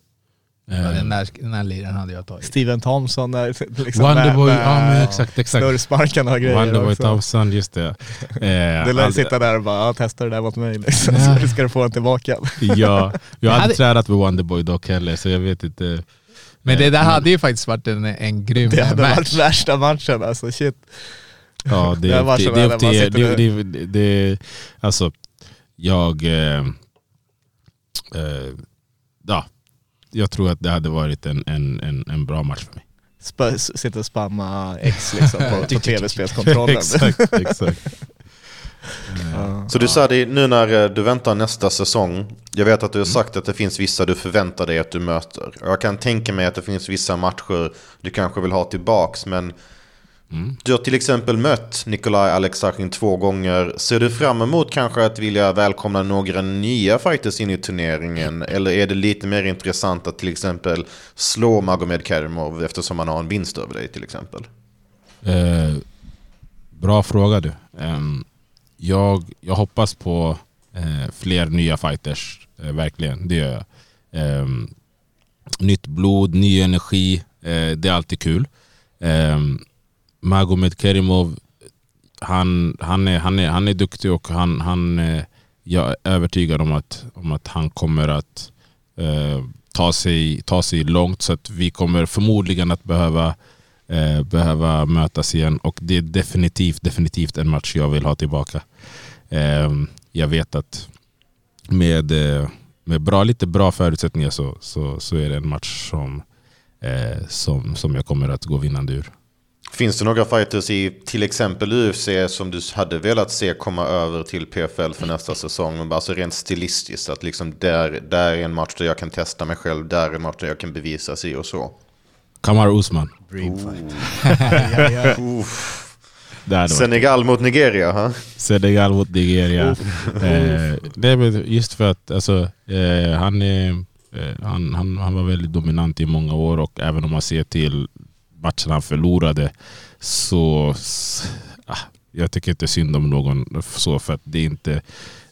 Ja, Eh, den, där, den där liraren hade jag tagit. Steven Thompson där, <laughs> liksom Wonderboy, med- ja men med exakt, exakt. Snurrsparkarna och grejer Wonderboy också. Thompson, just det. <laughs> Eh, Du lär aldrig- sitta där och bara, testa det där mot mig liksom. Ja. Så ska du få den tillbaka. <laughs> Ja, jag har hade- aldrig tränat med Wonderboy dock heller, så jag vet inte. Men det där Eh, hade ju faktiskt varit en, en grym Det hade match. varit värsta matchen alltså, shit. Ja, det Det är var upp till, så det är där upp till man er. Det, det, det, alltså, jag... Eh, eh, ja, jag tror att det hade varit en, en, en, en bra match för mig. Sp- sitta och spamma X liksom på, på <laughs> tv-spelskontrollen. <laughs> exakt, exakt. Ja. Så du sa det nu när eh, du väntar nästa säsong. Jag vet att du har sagt att det finns vissa du förväntar dig att du möter. Jag kan tänka mig att det finns vissa matcher du kanske vill ha tillbaks. Men du har till exempel mött Nikolaj Alexakin två gånger. Ser du fram emot kanske att vilja välkomna några nya fighters in i turneringen? Eller är det lite mer intressant att till exempel slå Magomed Kerimov eftersom han har en vinst över dig till exempel? Eh, bra fråga du. Ehm, jag, jag hoppas på eh, fler nya fighters, eh, verkligen. Det gör jag. Ehm, nytt blod, ny energi, eh, det är alltid kul. Magomed Kerimov, han, han, är, han, är, han är duktig och han, han, eh, jag är övertygad om att, om att han kommer att eh, ta, sig, ta sig långt. Så att vi kommer förmodligen att behöva eh, behöva mötas igen och det är definitivt, definitivt en match jag vill ha tillbaka. Eh, jag vet att med, eh, med bra, lite bra förutsättningar så, så, så är det en match som, eh, som, som jag kommer att gå vinnande ur. Finns det några fighters i till exempel UFC som du hade velat se komma över till PFL för nästa säsong? Alltså rent stilistiskt, att liksom där, där är en match där jag kan testa mig själv, där är en match där jag kan bevisa sig och så. Kamar Usman. <laughs> Det Senegal mot Nigeria, ha? Senegal mot Nigeria. eh, nej, men just för att alltså, eh, han, eh, han, han, han var väldigt dominant i många år och även om man ser till matchen han förlorade så ah, jag tycker inte synd om någon så för att det är inte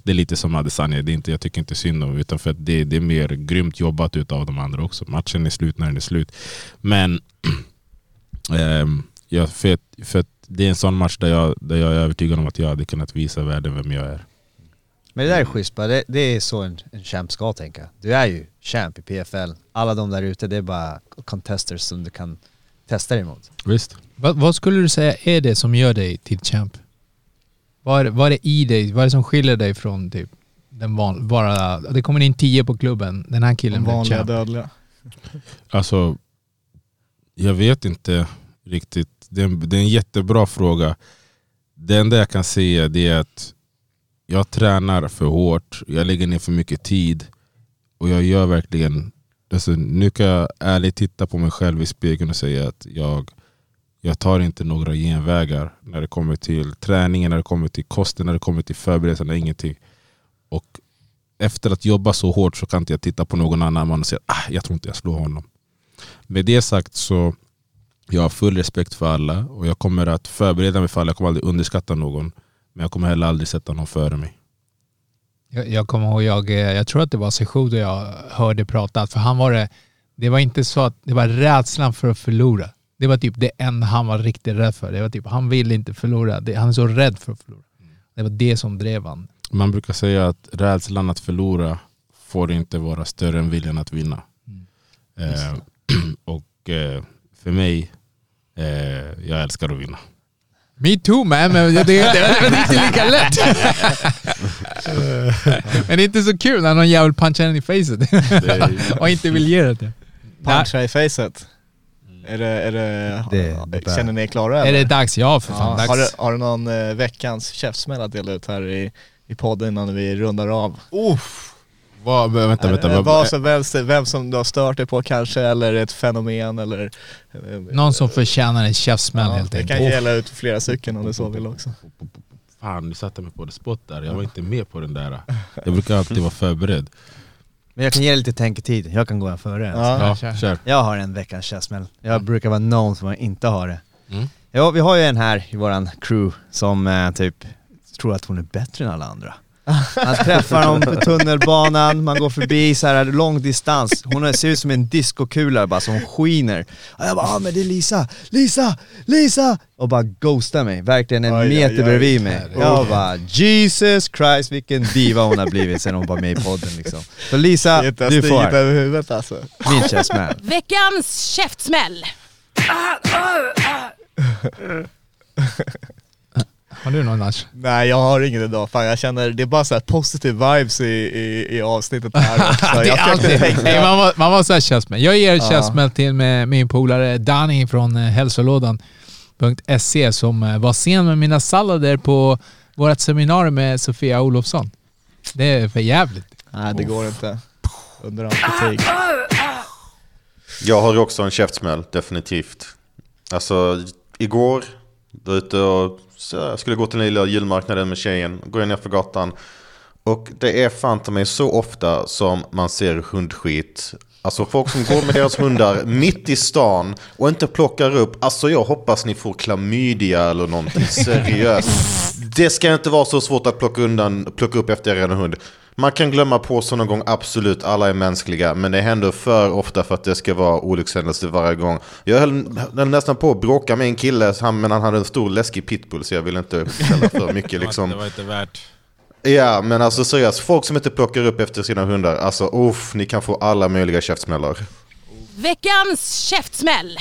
det är lite som Adesanya, det är inte, jag tycker inte synd om utan för att det, det är mer grymt jobbat utav de andra också. Matchen är slut när den är slut. Men <clears throat> ehm, ja, för, för att det är en sån match där jag, där jag är övertygad om att jag hade kunnat visa världen vem jag är. Men det där är schysst bara, det, det är så en, en champ ska tänka. Du är ju champ i PFL. Alla de där ute, det är bara contesters som du kan testa dig emot. Visst? Vad, vad skulle du säga är det som gör dig till champ? Vad är, vad är det i dig, vad är det som skiljer dig från typ den van, bara, det kommer in tio på klubben, den här killen De blir vanliga champ. dödliga. Alltså, jag vet inte riktigt. Det är, en, det är en jättebra fråga. Det enda jag kan säga det är att jag tränar för hårt, jag lägger ner för mycket tid och jag gör verkligen... Alltså, nu kan jag ärligt titta på mig själv i spegeln och säga att jag, jag tar inte några genvägar när det kommer till träningen, när det kommer till kosten, när det kommer till förberedelserna, ingenting. Och efter att jobba så hårt så kan inte jag titta på någon annan man och säga ah, jag tror inte jag slår honom. Med det sagt så jag har full respekt för alla och jag kommer att förbereda mig för alla. Jag kommer aldrig underskatta någon. Men jag kommer heller aldrig sätta någon före mig. Jag, jag kommer ihåg, jag, eh, jag tror att det var Sejour där jag hörde prata, för han var det, det var inte så att det var rädslan för att förlora. Det var typ det enda han var riktigt rädd för. Det var typ, han vill inte förlora. Det, han är så rädd för att förlora. Det var det som drev han. Man brukar säga att rädslan att förlora får inte vara större än viljan att vinna. Eh, <clears throat> och eh, för mig, eh, jag älskar att vinna. Me too man, men det, det, det, det var inte lika lätt. <laughs> men det är inte så kul när någon jävel punchar en i facet <laughs> och inte vill ge det. Puncha i facet. Är det, är det, Det- det känner ni er klara Är eller? det dags? Ja för fan, Ja. dags. Har, du, har du någon eh, veckans käftsmäll att dela ut här i, i podden innan vi rundar av? Uff. Vad, vänta, vänta. Eh, vad- Vad som helst, vem som du har stört dig på kanske, eller ett fenomen eller... eh, Någon som förtjänar en käftsmäll ja, helt Det enkelt. kan gälla ut flera stycken om du så vill också. Fan, du satte mig på det spot där. Jag var inte med på den där. Jag brukar alltid vara förberedd. Men jag kan ge dig lite tänketid, jag kan gå här före. Alltså. Ja. Ja, kör. Jag har en veckans käftsmäll. Jag brukar vara known som jag inte har det. Mm. Ja, vi har ju en här i våran crew som eh, typ tror att hon är bättre än alla andra. Man träffar dem på tunnelbanan, man går förbi så här lång distans. Hon ser ut som en diskokula bara som skiner. Och jag bara ah, men det är Lisa, Lisa, Lisa! Och bara ghostar mig, verkligen en oj, meter oj. bredvid mig. Jag bara Jesus Christ vilken diva hon har blivit sen hon var med i podden liksom. Så Lisa, du får över huvudet alltså. min käftsmäll. Veckans käftsmäll. Har du någon Nash? Nej jag har ingen idag, fan jag känner, det är bara så här positive vibes i, i, i avsnittet här. <laughs> Det Jag är alltid, Nej, man, var, man var såhär käftsmäll. Jag ger Ja. käftsmäll till med min polare Danny från eh, hälsolådan.se som eh, var sen med mina sallader på vårt seminarium med Sofia Olofsson. Det är för jävligt. Nej det går inte. Under all kritik. Jag har också en käftsmäll, definitivt. Alltså, igår, var ute och så jag skulle gå till den lilla julmarknaden med tjejen. Går jag ner för gatan. Och det är fan mig så ofta som man ser hundskit. Alltså folk som går med deras hundar mitt i stan och inte plockar upp. Alltså jag hoppas ni får klamydia eller någonting seriöst. <laughs> Det ska inte vara så svårt att plocka, undan, plocka upp efter er hund. Man kan glömma på så någon gång, absolut, alla är mänskliga. Men det händer för ofta för att det ska vara olyckshändelse varje gång. Jag höll, höll nästan på att bråka med en kille, han- men han hade en stor läskig pitbull så jag vill inte ställa för <laughs> mycket Det liksom. var inte värt. Ja, men alltså seriöst, folk som inte plockar upp efter sina hundar, alltså uff, ni kan få alla möjliga käftsmällar. Veckans käftsmäll.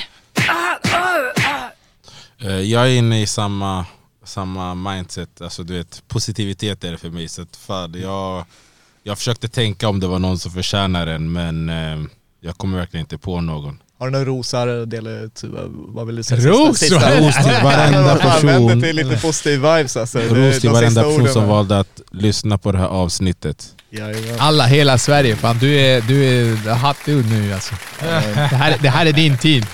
Eh, Jag är inne i samma, samma mindset, alltså du vet, positivitet är det för mig. Så att fan, jag, jag försökte tänka om det var någon som förtjänar den, men eh, jag kommer verkligen inte på någon. Har du några rosor att dela ut? Vad- Vad vill du säga? Ros? Sista- sista- Ros till varenda person. till lite positiv vibes alltså. Ros till varenda person som valde att lyssna på det här avsnittet. Alla, hela Sverige. Fan, du är, du är hot dude nu alltså. Det här, det här är din tid.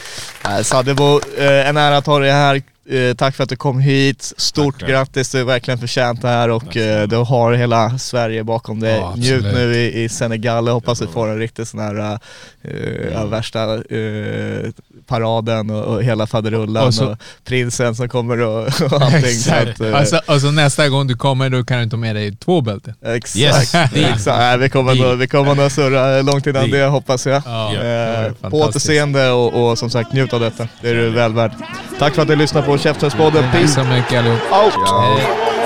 Sadebo, eh, en ära att ha dig här. Eh, Tack för att du kom hit. Stort grattis, du är verkligen förtjänt det här och eh, du har hela Sverige bakom dig. Ja, Njut nu i, i Senegal, jag hoppas du får en riktig sån här eh, Mm. ja, värsta eh, paraden och, och hela faderullan och, Och så- prinsen som kommer och, och <laughs> allting. så att, eh, Alltså, alltså nästa gång du kommer då kan du ta med dig två bälten. Exakt. Yes. <laughs> Exakt. Nej, vi kommer nog, vi kommer nog surra långt innan det hoppas jag. Ja, Eh, på återseende och, och som sagt njut av detta. Det är du väl värd. Tack för att du lyssnade på Käftsmällspodden. Tack så mycket allihop. out! Hej.